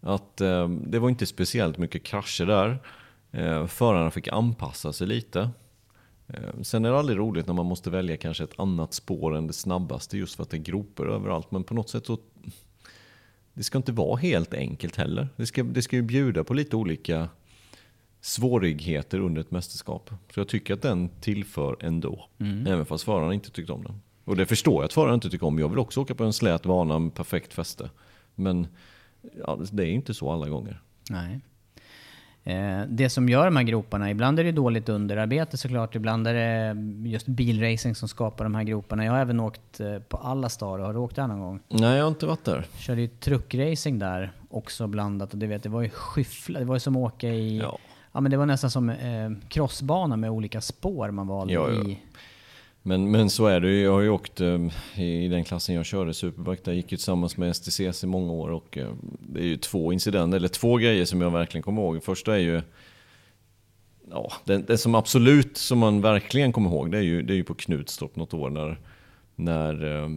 Att eh, det var inte speciellt mycket krascher där. Eh, förarna fick anpassa sig lite. Eh, Sen är det aldrig roligt när man måste välja kanske ett annat spår än det snabbaste just för att det är gropor överallt. Men på något sätt så det ska inte vara helt enkelt heller. Det ska, det ska ju bjuda på lite olika svårigheter under ett mästerskap. Så jag tycker att den tillför ändå. Även fast förarna inte tyckte om den. Och det förstår jag att förarna inte tycker om. Jag vill också åka på en slät bana med perfekt fäste. Men ja, det är inte så alla gånger. Nej. Eh, det som gör de här groparna, ibland är det dåligt underarbete såklart, ibland är det just bilracing som skapar de här groparna. Jag har även åkt eh, på alla star, har du åkt där någon gång? Nej, jag har inte varit där. Körde ju truckracing där också blandat och det, vet, det var ju skyffla, det var ju som att åka i... Ja. Ja. men det var nästan som eh, crossbana med olika spår man valde Ja, ja. i. Men, men så är det ju. Jag har ju åkt eh, i den klassen jag körde, Superbike, där gick ju tillsammans med STCC i många år och eh, det är ju två incidenter, eller två grejer som jag verkligen kommer ihåg. Första är ju, ja, det, det som absolut, som man verkligen kommer ihåg, det är ju, det är ju på Knutstorp något år när, när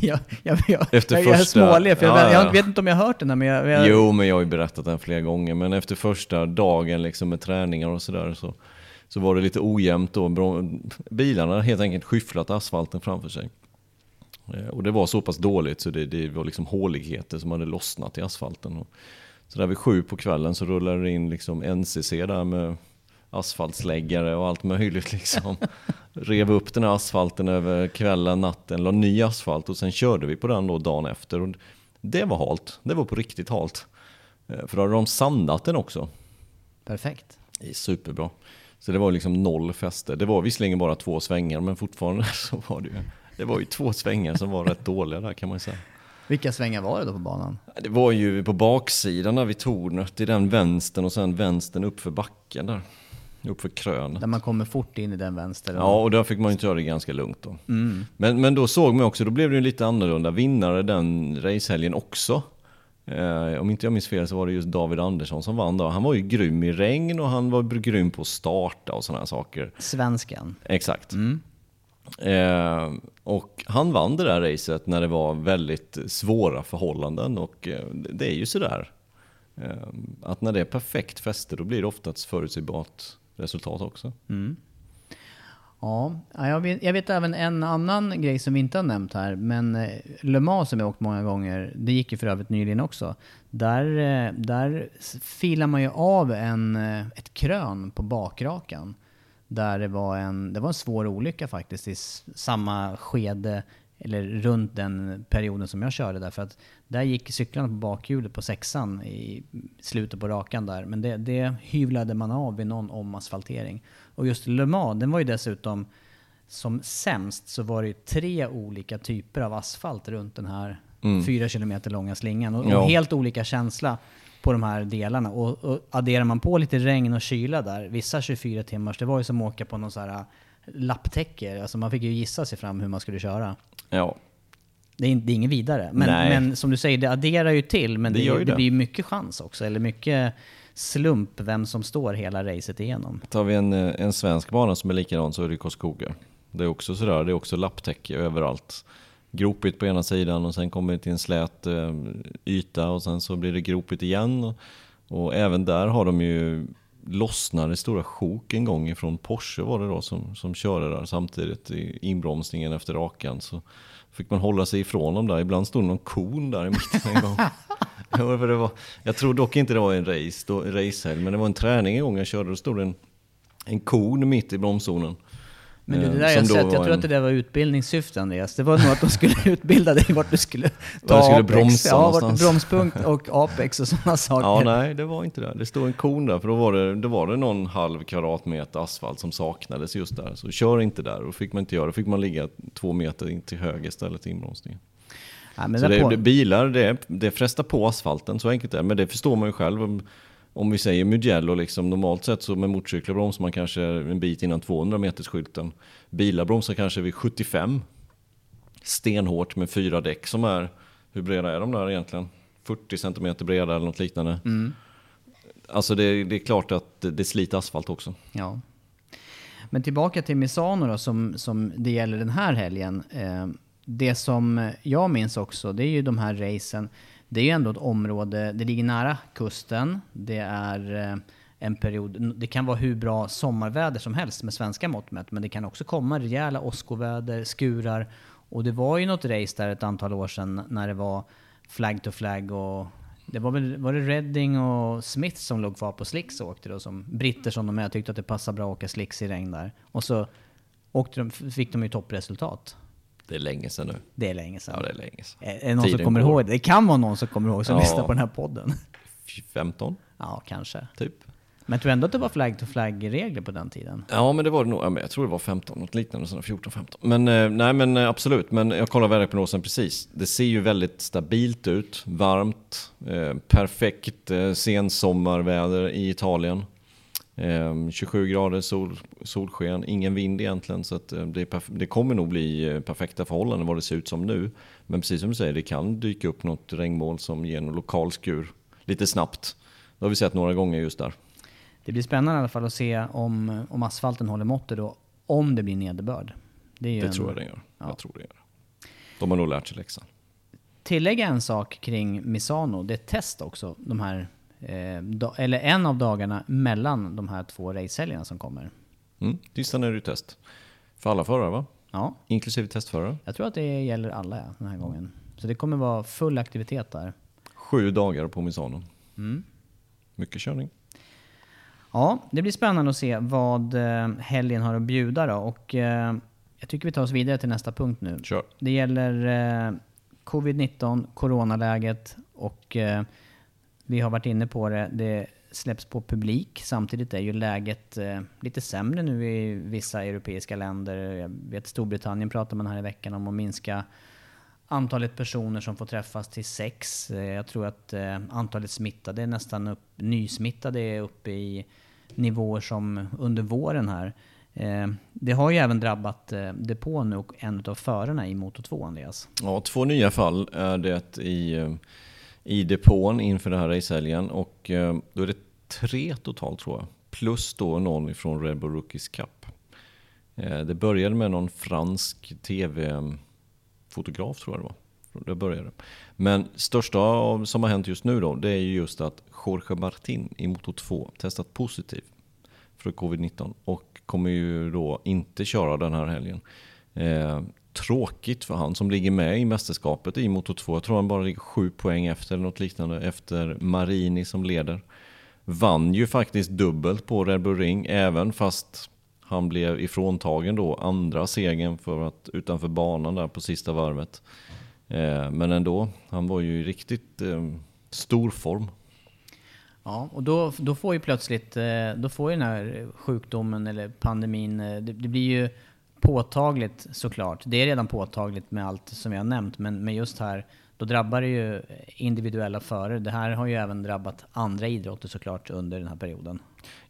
jag, jag, jag, Efter jag, jag är första- smålig, för jag, Ja, jag vet inte om jag har hört den här, men jag... Jo, men jag har ju berättat den flera gånger. Men efter första dagen liksom med träningar och sådär så, så var det lite ojämnt. Bro- Bilarna helt enkelt skyfflat asfalten framför sig. Eh, Och det var så pass dåligt så det, det var liksom håligheter som hade lossnat i asfalten. Och så där vid sju på kvällen så rullade det in liksom NCC där med asfaltsläggare och allt möjligt liksom. Rev upp den här asfalten över kvällen, natten, la ny asfalt och sen körde vi på den då dagen efter. Och det var halt, det var på riktigt halt. Eh, För då hade de sandat den också. Perfekt. Det är superbra. Så det var liksom noll fäste. Det var visserligen bara två svängar men fortfarande så var det ju, det var ju två svängar som var rätt dåliga där kan man ju säga. Vilka svängar var det då på banan? Det var ju på baksidan där vid tornet, i den vänstern och sen vänstern upp för backen där. Upp för krönet. Där man kommer fort in i den vänster? Ja, och där fick man ju köra det ganska lugnt då. Men, men då såg man också, då blev det ju lite annorlunda. Vinnare den racehelgen också. Eh, om inte jag minns fel så var det just David Andersson som vann då. Han var ju grym i regn och han var grym på att starta och sådana saker. Svensken. Exakt. Eh, och han vann det där racet när det var väldigt svåra förhållanden och eh, det är ju sådär. Eh, att när det är perfekt fäste då blir det ofta ett förutsägbart resultat också. Ja, ja, jag vet, jag vet även en annan grej som vi inte har nämnt här. Men eh, Le Mans som jag åkt många gånger, det gick ju för övrigt nyligen också. Där, eh, där filar man ju av en, eh, ett krön på bakrakan. Där det var, en, det var en svår olycka faktiskt i samma skede, eller runt den perioden som jag körde där. För att där gick cyklarna på bakhjulet på sexan i slutet på rakan där. Men det, det hyvlade man av vid någon omasfaltering. Och just Le Mans, den var ju dessutom som sämst så var det ju tre olika typer av asfalt runt den här fyra kilometer långa slingan. Och, Ja. helt olika känsla på de här delarna. Och, och adderar man på lite regn och kyla där, vissa 24 timmars, det var ju som att åka på någon så här lapptäcke. Alltså man fick ju gissa sig fram hur man skulle köra. Ja, Det är, det är inget vidare. Men, men som du säger, det adderar ju till. Men Det det, det det. blir mycket chans också. Eller mycket slump vem som står hela racet igenom. tar vi en, eh, en svensk bana som är likadan så är det Karlskoga. Det är också sådär, det är också lapptäcke överallt. Gropigt på ena sidan och sen kommer det till en slät eh, yta och sen så blir det gropigt igen. Och, och även där har de ju lossnade stora sjok en gång ifrån Porsche var det då som, som körde där samtidigt i inbromsningen efter rakan. Så fick man hålla sig ifrån dem där. Ibland stod någon kon där i mitten en gång. Ja, för det var, jag tror dock inte det var en race, då, racehelg, men det var en träning en gång jag körde. Då stod en, en kon mitt i bromszonen. Men du, det Eh, där jag då sett, jag tror en- att det där var utbildningssyfte Andreas. Det var nog att de skulle utbilda dig vart du skulle ta du skulle Apex. bromsa Ja, någonstans. bromspunkt och Apex och sådana saker. Ja, nej, det var inte det. Det stod en kon där, för då var det, då var det någon halv kvadratmeter asfalt som saknades just där. Så kör inte där, och fick man inte göra. Då fick man ligga två meter in till höger istället till inbromsningen. Ja, Så det, på, det, bilar, det, det frestar på asfalten, så enkelt är det. Men det förstår man ju själv. Om, vi säger Mugello, liksom, normalt sett så med motorcyklar bromsar man kanske en bit innan 200 meters skylten. Bilar bromsar kanske vid 75. Stenhårt med fyra däck som är, hur breda är de där egentligen? 40 centimeter breda eller något liknande. Alltså det, det är klart att det, det sliter asfalt också. Ja. Men tillbaka till Misano då, som, som det gäller den här helgen. Eh, det som jag minns också, det är ju de här racen. Det är ju ändå ett område, det ligger nära kusten. Det är eh, en period, det kan vara hur bra sommarväder som helst med svenska mått mätt, men det kan också komma rejäla åskoväder, skurar. Och det var ju något race där ett antal år sedan när det var flag to flag och det var väl var det Redding och Smith som låg kvar på slicks och åkte då som britter som de är tyckte att det passade bra att åka slicks i regn där. Och så åkte de, fick de ju toppresultat. Det är länge sedan nu. Det är länge sedan. Ja, det är länge sedan. Är, det någon som Tiden kommer går. ihåg det? Kan vara någon som kommer ihåg som Ja. lyssnar på den här podden. 15, Ja, kanske. typ. Men tror ändå att det var flag to flag-regler på den tiden. Ja, men det var det nog. Ja, men jag tror det var 15, något liknande, sådana 14-15. Men eh, nej, men eh, absolut. Men jag kollar väderprognosen precis. Det ser ju väldigt stabilt ut, varmt, eh, perfekt eh, sensommarväder i Italien. Eh, 27 grader sol, solsken, ingen vind egentligen. Så att, eh, det, det kommer nog bli eh, perfekta förhållanden vad det ser ut som nu. Men precis som du säger, det kan dyka upp något regnmoln som ger en lokal skur lite snabbt. Det har vi sett några gånger just där. Det blir spännande i alla fall att se om, om asfalten håller måttet då, om det blir nederbörd. ju Det en- tror jag den gör. Ja. Jag tror det gör. De har nog lärt sig läxan. Tillägga en sak kring Misano, det är ett test också, de här, da, eller en av dagarna mellan de här två racehelgerna som kommer. Mm. Tisdagen är det test. För alla förare va? Ja, Inklusive testförare. jag tror att det gäller alla ja, den här gången. Så det kommer vara full aktivitet där. Sju dagar på Misano. Mm. Mycket körning. Ja, det blir spännande att se vad eh, helgen har att bjuda då. Och eh, jag tycker vi tar oss vidare till nästa punkt nu. Kör. Det gäller eh, covid-19, coronaläget och eh, vi har varit inne på det. Det släpps på publik. Samtidigt är ju läget eh, lite sämre nu i vissa europeiska länder. Jag vet Storbritannien pratar man här i veckan om att minska antalet personer som får träffas till sex. Eh, Jag tror att eh, antalet smittade är nästan upp, nysmittade är uppe i nivåer som under våren här. Eh, Det har ju även drabbat eh, depån och en av förarna i Moto 2, Andreas. Ja, två nya fall är det i, eh, i depån inför den här racehelgen. Och eh, då är det tre totalt tror jag. Plus då någon från Red Bull Rookies Cup. Eh, det började med någon fransk tv-fotograf tror jag det var. Det började. Men största som har hänt just nu då, det är ju just att Jorge Martin i Moto 2 testat positiv för covid-19 och kommer ju då inte köra den här helgen. Eh, Tråkigt för han som ligger med i mästerskapet i Moto 2. Jag tror han bara ligger sju poäng efter eller något liknande efter Marini som leder. Vann ju faktiskt dubbelt på Red Bull Ring även fast han blev ifråntagen då andra segern för att, utanför banan där på sista varvet. Eh, men ändå, han var ju i riktigt eh, stor form. Ja, och då, då får ju plötsligt, eh, då får ju den här sjukdomen eller pandemin, eh, det, det blir ju påtagligt såklart. Det är redan påtagligt med allt som jag har nämnt, men, men just här, då drabbar det ju individuella förare. Det här har ju även drabbat andra idrotter såklart under den här perioden.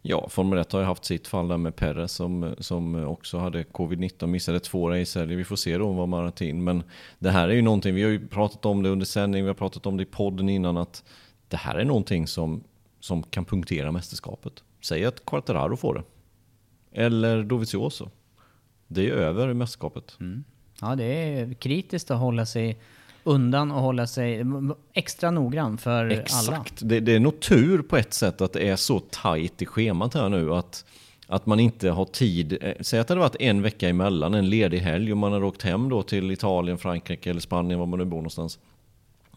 Ja, Formel 1 har ju haft sitt fall där med Perez som, som också hade covid-19, missade två racehelger. Vi får se då vad Martin, men det här är ju någonting, vi har ju pratat om det under sändning, vi har pratat om det i podden innan, att det här är någonting som, som kan punktera mästerskapet. Säg att Quartararo får det. Eller Dovizioso. Det är över mästerskapet. Ja, det är kritiskt att hålla sig undan och hålla sig extra noggrann för alla. Exakt. Det, det är nog tur på ett sätt att det är så tajt i schemat här nu att, att man inte har tid. eh, Säg att det hade varit en vecka emellan, en ledig helg och man hade åkt hem då till Italien, Frankrike eller Spanien, var man nu bor någonstans.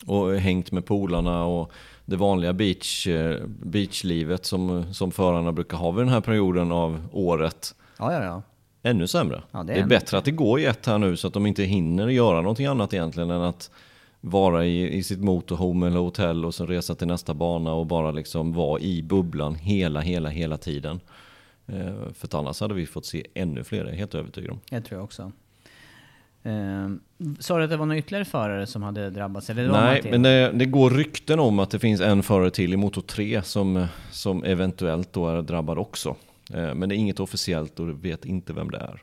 Och hängt med polarna och det vanliga beach, eh, beachlivet som, som förarna brukar ha vid den här perioden av året. Ja, ja, ja. Ännu sämre. Ja, det det, är är ännu bättre att det går i ett här nu så att de inte hinner göra någonting annat egentligen än att vara i, i sitt motorhome eller hotell och sen resa till nästa bana och bara liksom vara i bubblan hela, hela, hela tiden. Eh, för annars hade vi fått se ännu fler, jag är helt övertygad om. Det tror jag också. Eh, sa du att det var några ytterligare förare som hade drabbats? Eller det Nej, men det, det går rykten om att det finns en förare till i Moto 3 som, som eventuellt då är drabbad också. Eh, men det är inget officiellt och du vet inte vem det är.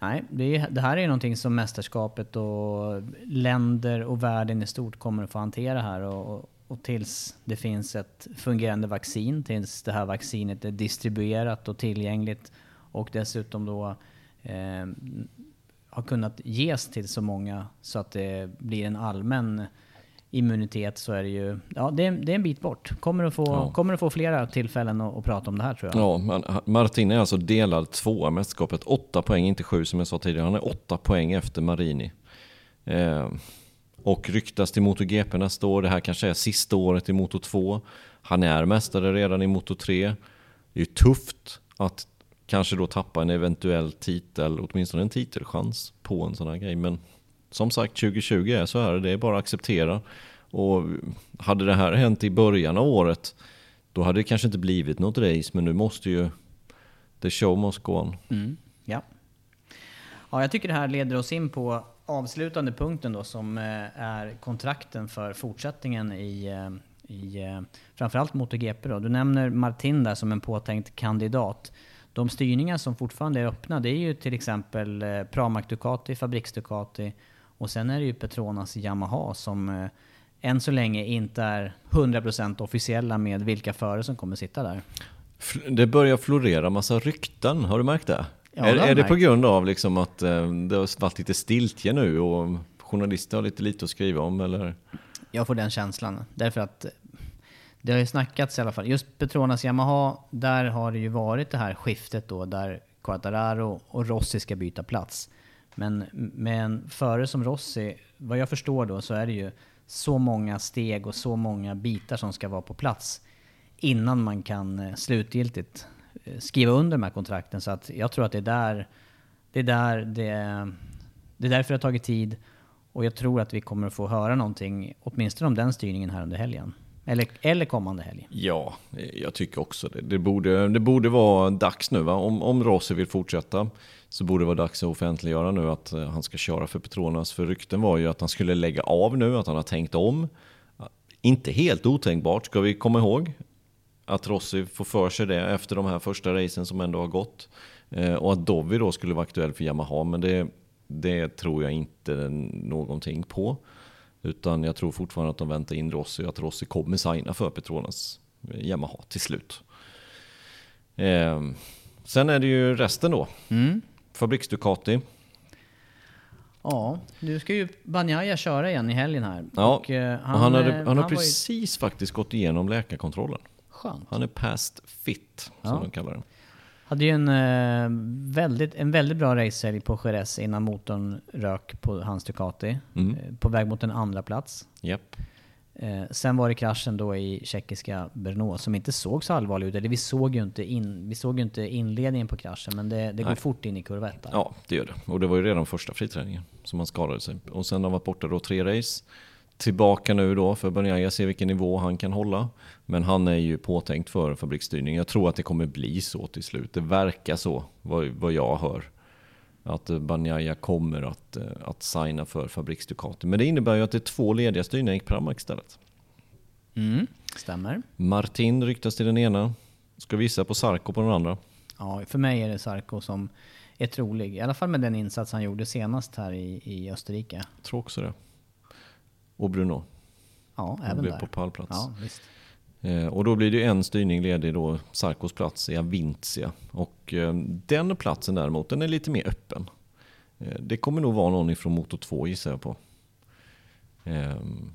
Nej, det, är, det här är ju någonting som mästerskapet och länder och världen i stort kommer att få hantera här. Och, och tills det finns ett fungerande vaccin, tills det här vaccinet är distribuerat och tillgängligt och dessutom då eh, har kunnat ges till så många så att det blir en allmän immunitet så är det ju, ja det är, det är en bit bort. Kommer att få, Ja. kommer att få flera tillfällen att, att prata om det här tror jag. Ja, men Martin är alltså delad tvåa i mästerskapet. Åtta poäng, inte sju som jag sa tidigare. Han är åtta poäng efter Marini. Eh, och ryktas till MotoGP nästa år. Det här kanske är sista året i Moto 2. Han är mästare redan i Moto 3. Det är ju tufft att kanske då tappa en eventuell titel, åtminstone en titelchans på en sån här grej. Men som sagt, 2020 är så här, det är bara att acceptera. Och hade det här hänt i början av året, då hade det kanske inte blivit något race, men nu måste ju the show must go on. Mm, ja. ja, jag tycker det här leder oss in på avslutande punkten då som eh, är kontrakten för fortsättningen i, eh, i eh, framförallt MotoGP. Då. Du nämner Martin där som en påtänkt kandidat. De styrningar som fortfarande är öppna det är ju till exempel Pramac Ducati, Fabriks Ducati och sen är det ju Petronas Yamaha som eh, än så länge inte är 100% officiella med vilka förare som kommer sitta där. Det börjar florera massa rykten, har du märkt det? Ja, är det är det på grund av liksom att eh, det har varit lite stiltje nu och journalister har lite lite att skriva om eller? Jag får den känslan. Därför att eh, det har ju snackats i alla fall. Just Petronas Yamaha, där har det ju varit det här skiftet då där Quartararo och Rossi ska byta plats. Men med en förare som Rossi, vad jag förstår då, så är det ju så många steg och så många bitar som ska vara på plats innan man kan eh, slutgiltigt eh, skriva under de här kontrakten. Så att jag tror att det är där det är, där det, det är därför det har tagit tid. Och jag tror att vi kommer att få höra någonting, åtminstone om den styrningen här under helgen. Eller, eller kommande helg. Ja, jag tycker också det. Det borde, det borde vara dags nu va? Om, om Rossi vill fortsätta så borde det vara dags att offentliggöra nu att eh, han ska köra för Petronas. För rykten var ju att han skulle lägga av nu, att han har tänkt om. Inte helt otänkbart ska vi komma ihåg. Att Rossi får för sig det efter de här första racen som ändå har gått. Eh, och att Dovi då skulle vara aktuell för Yamaha. Men det, det tror jag inte någonting på. Utan jag tror fortfarande att de väntar in Rossi och att Rossi kommer signa för Petronas Yamaha till slut. Eh, sen är det ju resten då. Mm. Fabriks Ducati. Ja, nu ska ju Banjaya köra igen i helgen här. Ja, Och, eh, han, och han, hade, eh, han har var ju- precis faktiskt gått igenom läkarkontrollen. Skönt. Han är past fit, som Ja. de kallar det. Hade ju en, eh, väldigt, en väldigt bra racehelg på Jerez innan motorn rök på hans Ducati. Mm. Eh, På väg mot en andra plats. Japp. Eh, sen var det kraschen då i tjeckiska Brno som inte såg så allvarlig ut. Eller vi såg ju inte, in, vi såg ju inte inledningen på kraschen men det, det går fort in i kurva ett där. Ja, det gör det. Och det var ju redan första friträningen som han skadade sig. Och sen har han varit borta då tre race. Tillbaka nu då för Banjaya, se vilken nivå han kan hålla. Men han är ju påtänkt för fabriksstyrning. Jag tror att det kommer bli så till slut. Det verkar så, vad, vad jag hör. Att Banjaya kommer att, eh, att signa för Fabriks Ducati. Men det innebär ju att det är två lediga styrningar i Pramac istället. Mm, stämmer. Martin ryktas till den ena. Ska visa på Sarko på den andra. Ja, för mig är det Sarko som är trolig. I alla fall med den insats han gjorde senast här i, i Österrike. Jag tror också det. Och Bruno. Ja, även blev där. på pallplats. Ja, visst. Eh, och då blir det en styrning ledig då, Sarkos plats i Avintia. Och eh, den platsen däremot, den är lite mer öppen. Eh, det kommer nog vara någon ifrån Moto 2 gissar jag på. Ehm,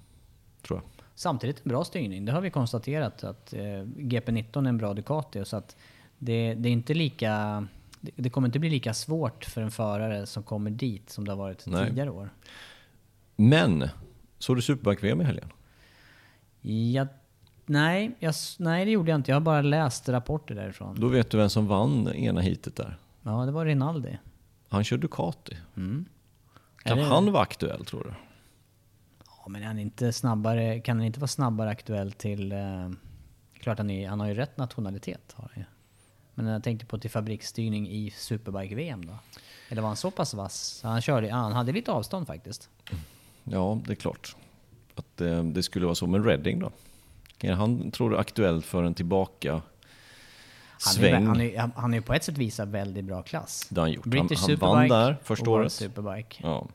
tror jag. Samtidigt en bra styrning. Det har vi konstaterat att eh, GP19 är en bra Ducati. Så att det, det är inte lika... Det, kommer inte bli lika svårt för en förare som kommer dit som det har varit Nej. tidigare år. Men, såg du Superbike-VM i helgen? Jag, nej, jag, nej, det gjorde jag inte. Jag har bara läst rapporter därifrån. Då vet du vem som vann ena heatet där. Ja, det var Rinaldi. Han kör Ducati. Mm. Kan det- han vara aktuell tror du? Ja, men han inte snabbare, kan han inte vara snabbare aktuell till... Eh, klart han, är, han har ju rätt nationalitet. Har han ju. Men jag tänkte på till fabriksstyrning i Superbike-VM då? Eller var han så pass vass? Han, körde, han hade lite avstånd faktiskt. Ja, det är klart. Att eh, det skulle vara så. Men Redding då? Är han, tror du, aktuell för en tillbaka Han är, sväng? han, är, han är på ett sätt visat väldigt bra klass. Det har han gjort. Han- British han Superbike vann där första året. Superbike. Ja.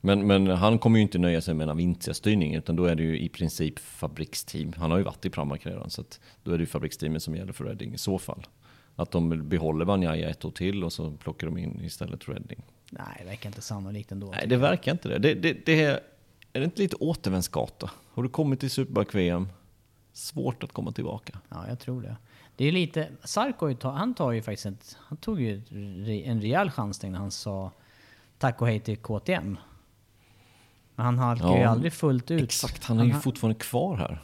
Men, men han kommer ju inte nöja sig med en Avintia-styrning, utan då är det ju i princip fabriksteam. Han har ju varit i Pramac redan, så att då är det ju fabriksteamet som gäller för Redding i så fall. Att de behåller Banjaya ett år till och så plockar de in istället Redding. Nej, det verkar inte sannolikt ändå. Nej, det verkar inte det. det, det, det är, är det inte lite återvändsgata? Har du kommit till Superbike-VM? Svårt att komma tillbaka. Ja, jag tror det. Det är lite... Sarko, han tar ju faktiskt ett, Han tog ju en rejäl chansning när han sa tack och hej till KTM. Men han halkar ju Ja, aldrig fullt ut. Exakt, han är ju ha- fortfarande kvar här.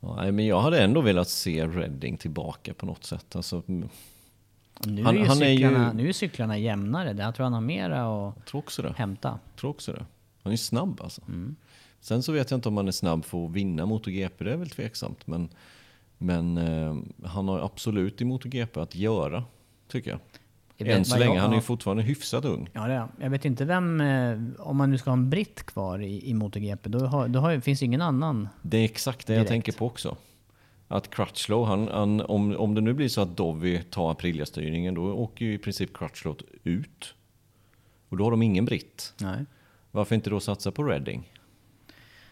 Ja, nej, men jag hade ändå velat se Redding tillbaka på något sätt. Alltså, mm, Nu, han- är ju han är ju- cyklarna, nu är cyklarna jämnare. Jag tror han har mera att jag tror också det. hämta. tror också det. Han är snabb alltså. Mm. Sen så vet jag inte om han är snabb för att vinna MotoGP, det är väl tveksamt. Men, men eh, han har absolut i MotoGP att göra, tycker jag. Jag Än så länge, jag- han är ju fortfarande hyfsat ung. Ja, det är. Jag vet inte vem... eh, Om man nu ska ha en britt kvar i, i MotoGP, då, har, då har, finns ingen annan. Det är exakt det jag Direkt. tänker på också. Att Crutchlow, han, han, om, om det nu blir så att Dovi tar Aprilia-styrningen, då åker ju i princip Crutchlow ut. Och då har de ingen britt. Nej. Varför inte då satsa på Redding?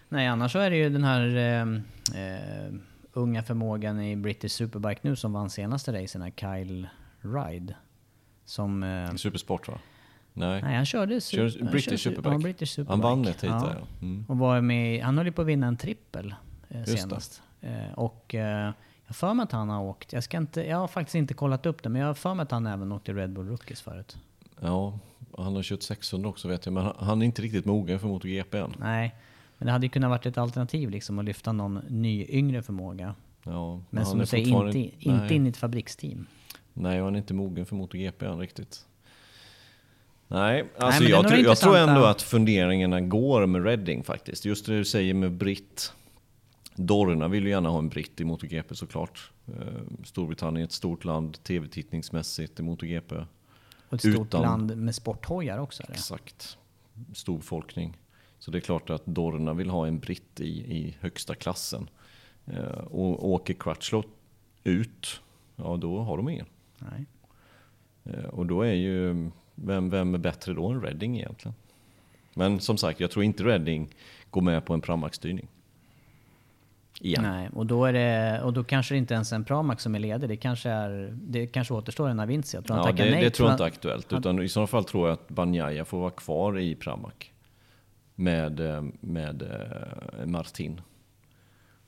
Nej, annars så är det ju den här eh, eh, unga förmågan i British Superbike nu som vann senaste racen, Kyle Ride. Som... Eh, Supersport va? Nej. nej, han körde... Kör su- han British körde su- Superbike. Ja, British Superbike. Han vann ett hit där ja. Mm. Och var med, han höll ju på att vinna en trippel eh, det. senast. Eh, och eh, jag för mig att han har åkt, jag, ska inte, jag har faktiskt inte kollat upp det, men jag har för mig att han även åkte Red Bull Rookies förut. Ja, han har kört 600 också vet jag, men han- är inte riktigt mogen för MotoGP än. Nej, men det hade ju kunnat varit ett alternativ liksom att lyfta någon ny yngre förmåga. Ja, Men som du säger, fortfarande- inte, inte nej. in i ett fabriksteam. Nej, han är inte mogen för MotoGP än riktigt. Nej, alltså är jag, tror, jag tror ändå att funderingarna går med Redding faktiskt. Just det du säger med Britt. Dorna vill ju gärna ha en britt i MotoGP såklart. Eh, Storbritannien är ett stort land tv-tittningsmässigt i MotoGP. Och ett stort Utan- land med sporthojar också. Det. Exakt. Stor befolkning. Så det är klart att Dorna vill ha en britt i, i högsta klassen. Eh, och åker Crutchlow ut, ja då har de ingen. Nej. Eh, Och då är ju, vem, vem är bättre då än Redding egentligen? Men som sagt, jag tror inte Redding går med på en Pramac-styrning. Igen. Nej, och då, är det, och då kanske det inte ens är en Pramac som är ledig. Det kanske, är, det kanske återstår en Avinci. Han Ja, det, nej det tror jag inte är aktuellt. Utan i så fall tror jag att Banjaya får vara kvar i Pramac. Med, eh, med eh, Martin.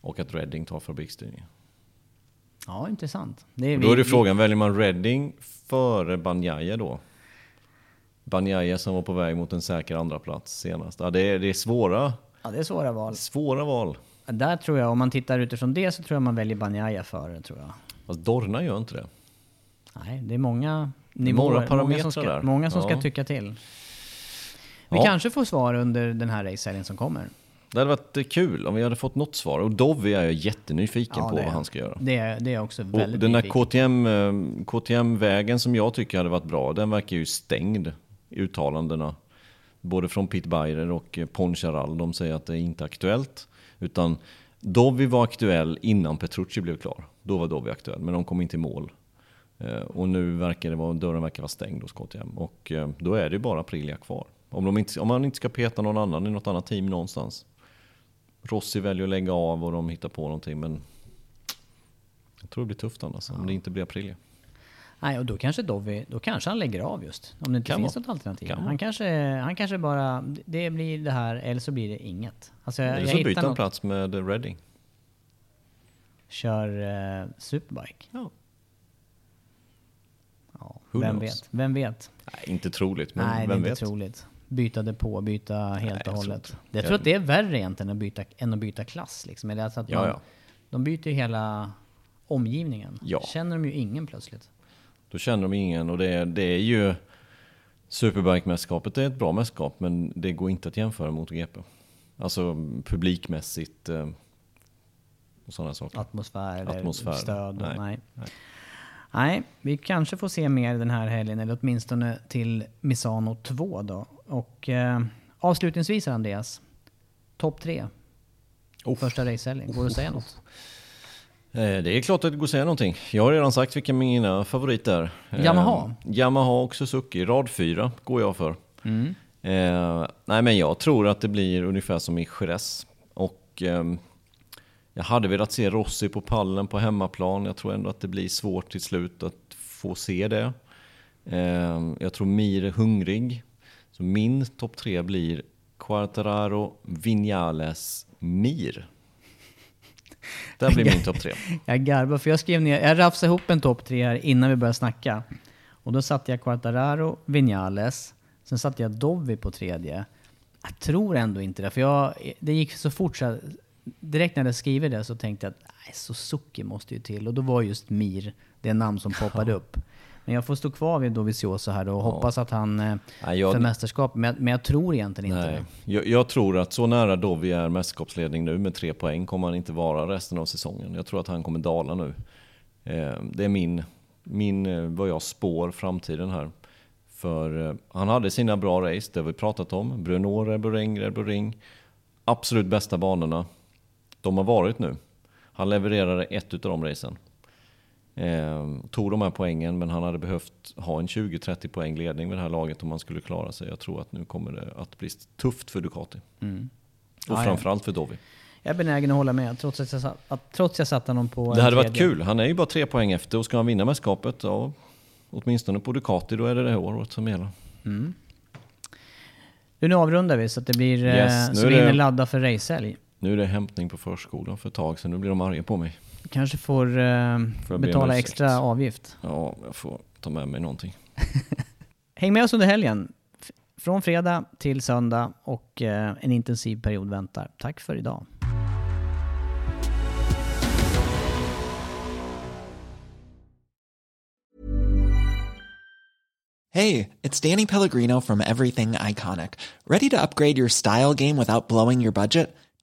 Och att Redding tar fabriksstyrningen. Ja, intressant. Det är då är det frågan, väljer man Redding före Banjaya då? Banjaya som var på väg mot en säker andra plats senast. Ja, det, är, det är svåra, Ja, det är svåra val. svåra val. Där tror jag, om man tittar utifrån det, så tror jag man väljer Banjaya före, tror jag. Fast Dorna gör inte det. Nej, det är många nivåer. många parametrar som ska, där. Många som ska Ja. tycka till. Vi Ja. kanske får svar under den här racehelgen som kommer. Det hade varit eh, kul om vi hade fått något svar. Och Dovi är jag jättenyfiken Ja, på vad han ska göra. Det är, det är jag också Och väldigt den där nyfiken. KTM, eh, KTM-vägen som jag tycker hade varit bra, den verkar ju stängd i uttalandena. Både från Pete Beirer och eh, Poncharal. De säger att det är inte aktuellt. Utan Dovi var aktuell innan Petrucci blev klar. Då var Dovi aktuell, men de kom inte i mål. Eh, Och nu verkar det vara, dörren verkar vara stängd hos KTM. Och eh, då är det bara Aprilia kvar. Om, de inte, om man inte ska peta någon annan i något annat team någonstans. Rossi väljer att lägga av och de hittar på någonting, men jag tror det blir tufft annars, om det inte blir Aprilia. Nej, och då kanske Dovi, då kanske han lägger av just. Om det inte Kan finns vara. något alternativ. Kan. Han kanske, han kanske bara, det blir det här, eller så blir det inget. Alltså jag, Eller jag så byter han plats med Redding. kör eh, Superbike. Ja. Ja, vem knows? vet? Vem vet? Nej, inte troligt, men Nej, det är vem inte vet? troligt. Byta depå, byta helt Nej, och jag tror hållet. inte. Jag tror att det är värre egentligen att byta, än att byta klass. Liksom. Eller alltså att Ja, man, ja. De byter ju hela omgivningen. Ja. Känner de ju ingen plötsligt. Då känner de ingen och det är, det är ju Superbike-mästerskapet är ett bra mästerskap men det går inte att jämföra mot GP. Alltså publikmässigt eh, och sådana saker. Atmosfär, Atmosfär. stöd? Nej. Nej. Nej. Nej, vi kanske får se mer den här helgen, eller åtminstone till Misano 2 då. Och eh, avslutningsvis Andreas, topp tre. Oh. Första racehelgen, går det att säga något? Eh, Det är klart att det går att säga någonting. Jag har redan sagt vilka mina favoriter är. Eh, Yamaha? Yamaha och Suzuki. Rad 4 går jag för. Eh, nej men jag tror att det blir ungefär som i Jerez. Och ehm, jag hade velat se Rossi på pallen på hemmaplan. Jag tror ändå att det blir svårt till slut att få se det. Eh, jag tror Mir är hungrig. Så min topp tre blir Quartararo, Vinales, Mir. Det blir min topp tre. Jag garvar för jag skrev ner, jag rafsade ihop en topp tre här innan vi började snacka. Och då satte jag Quartararo, Vinales, sen satte jag Dovi på tredje. Jag tror ändå inte det, för jag, det gick så fort så jag, direkt när jag skrivit det så tänkte jag att nej, Suzuki måste ju till. Och då var just Mir det namn som poppade upp. Men jag får stå kvar vid Dovizioso här då och hoppas att han eh, jag- för mästerskap. Men, jag- men jag tror egentligen inte Nej. det. Jag, jag tror att så nära Dovi är mästerskapsledning nu med tre poäng kommer han inte vara resten av säsongen. Jag tror att han kommer dala nu. Eh, det är min, min, eh, vad jag spår framtiden här. För eh, han hade sina bra race, det har vi pratat om. Bruno, Red Bull Ring, Red Bull Ring. Absolut bästa banorna. De har varit nu. Han levererade ett utav de racen. Eh, tog de här poängen, men han hade behövt ha en 20-30 poäng ledning med det här laget om han skulle klara sig. Jag tror att nu kommer det att bli tufft för Ducati. Och Mm. Ja, ja. framförallt för Dovi. Jag är benägen att hålla med, trots att jag, satt- att, trots jag satte honom på Det hade varit kul. Han är ju bara tre poäng efter och ska han vinna mästerskapet, ja, åtminstone på Ducati, då är det det här året som gäller. Du, nu avrundar vi så att det blir... eh, Yes, så är vi hinner ladda för racehelg. Nu är det hämtning på förskolan för ett tag sedan, nu blir de arga på mig. Kanske får, eh, om betala extra avgift. Ja, jag får ta med mig någonting. Häng med oss under helgen. Från fredag till söndag och eh, en intensiv period väntar. Tack för idag. Hey, it's Danny Pellegrino from Everything Iconic. Ready to upgrade your style game without blowing your budget?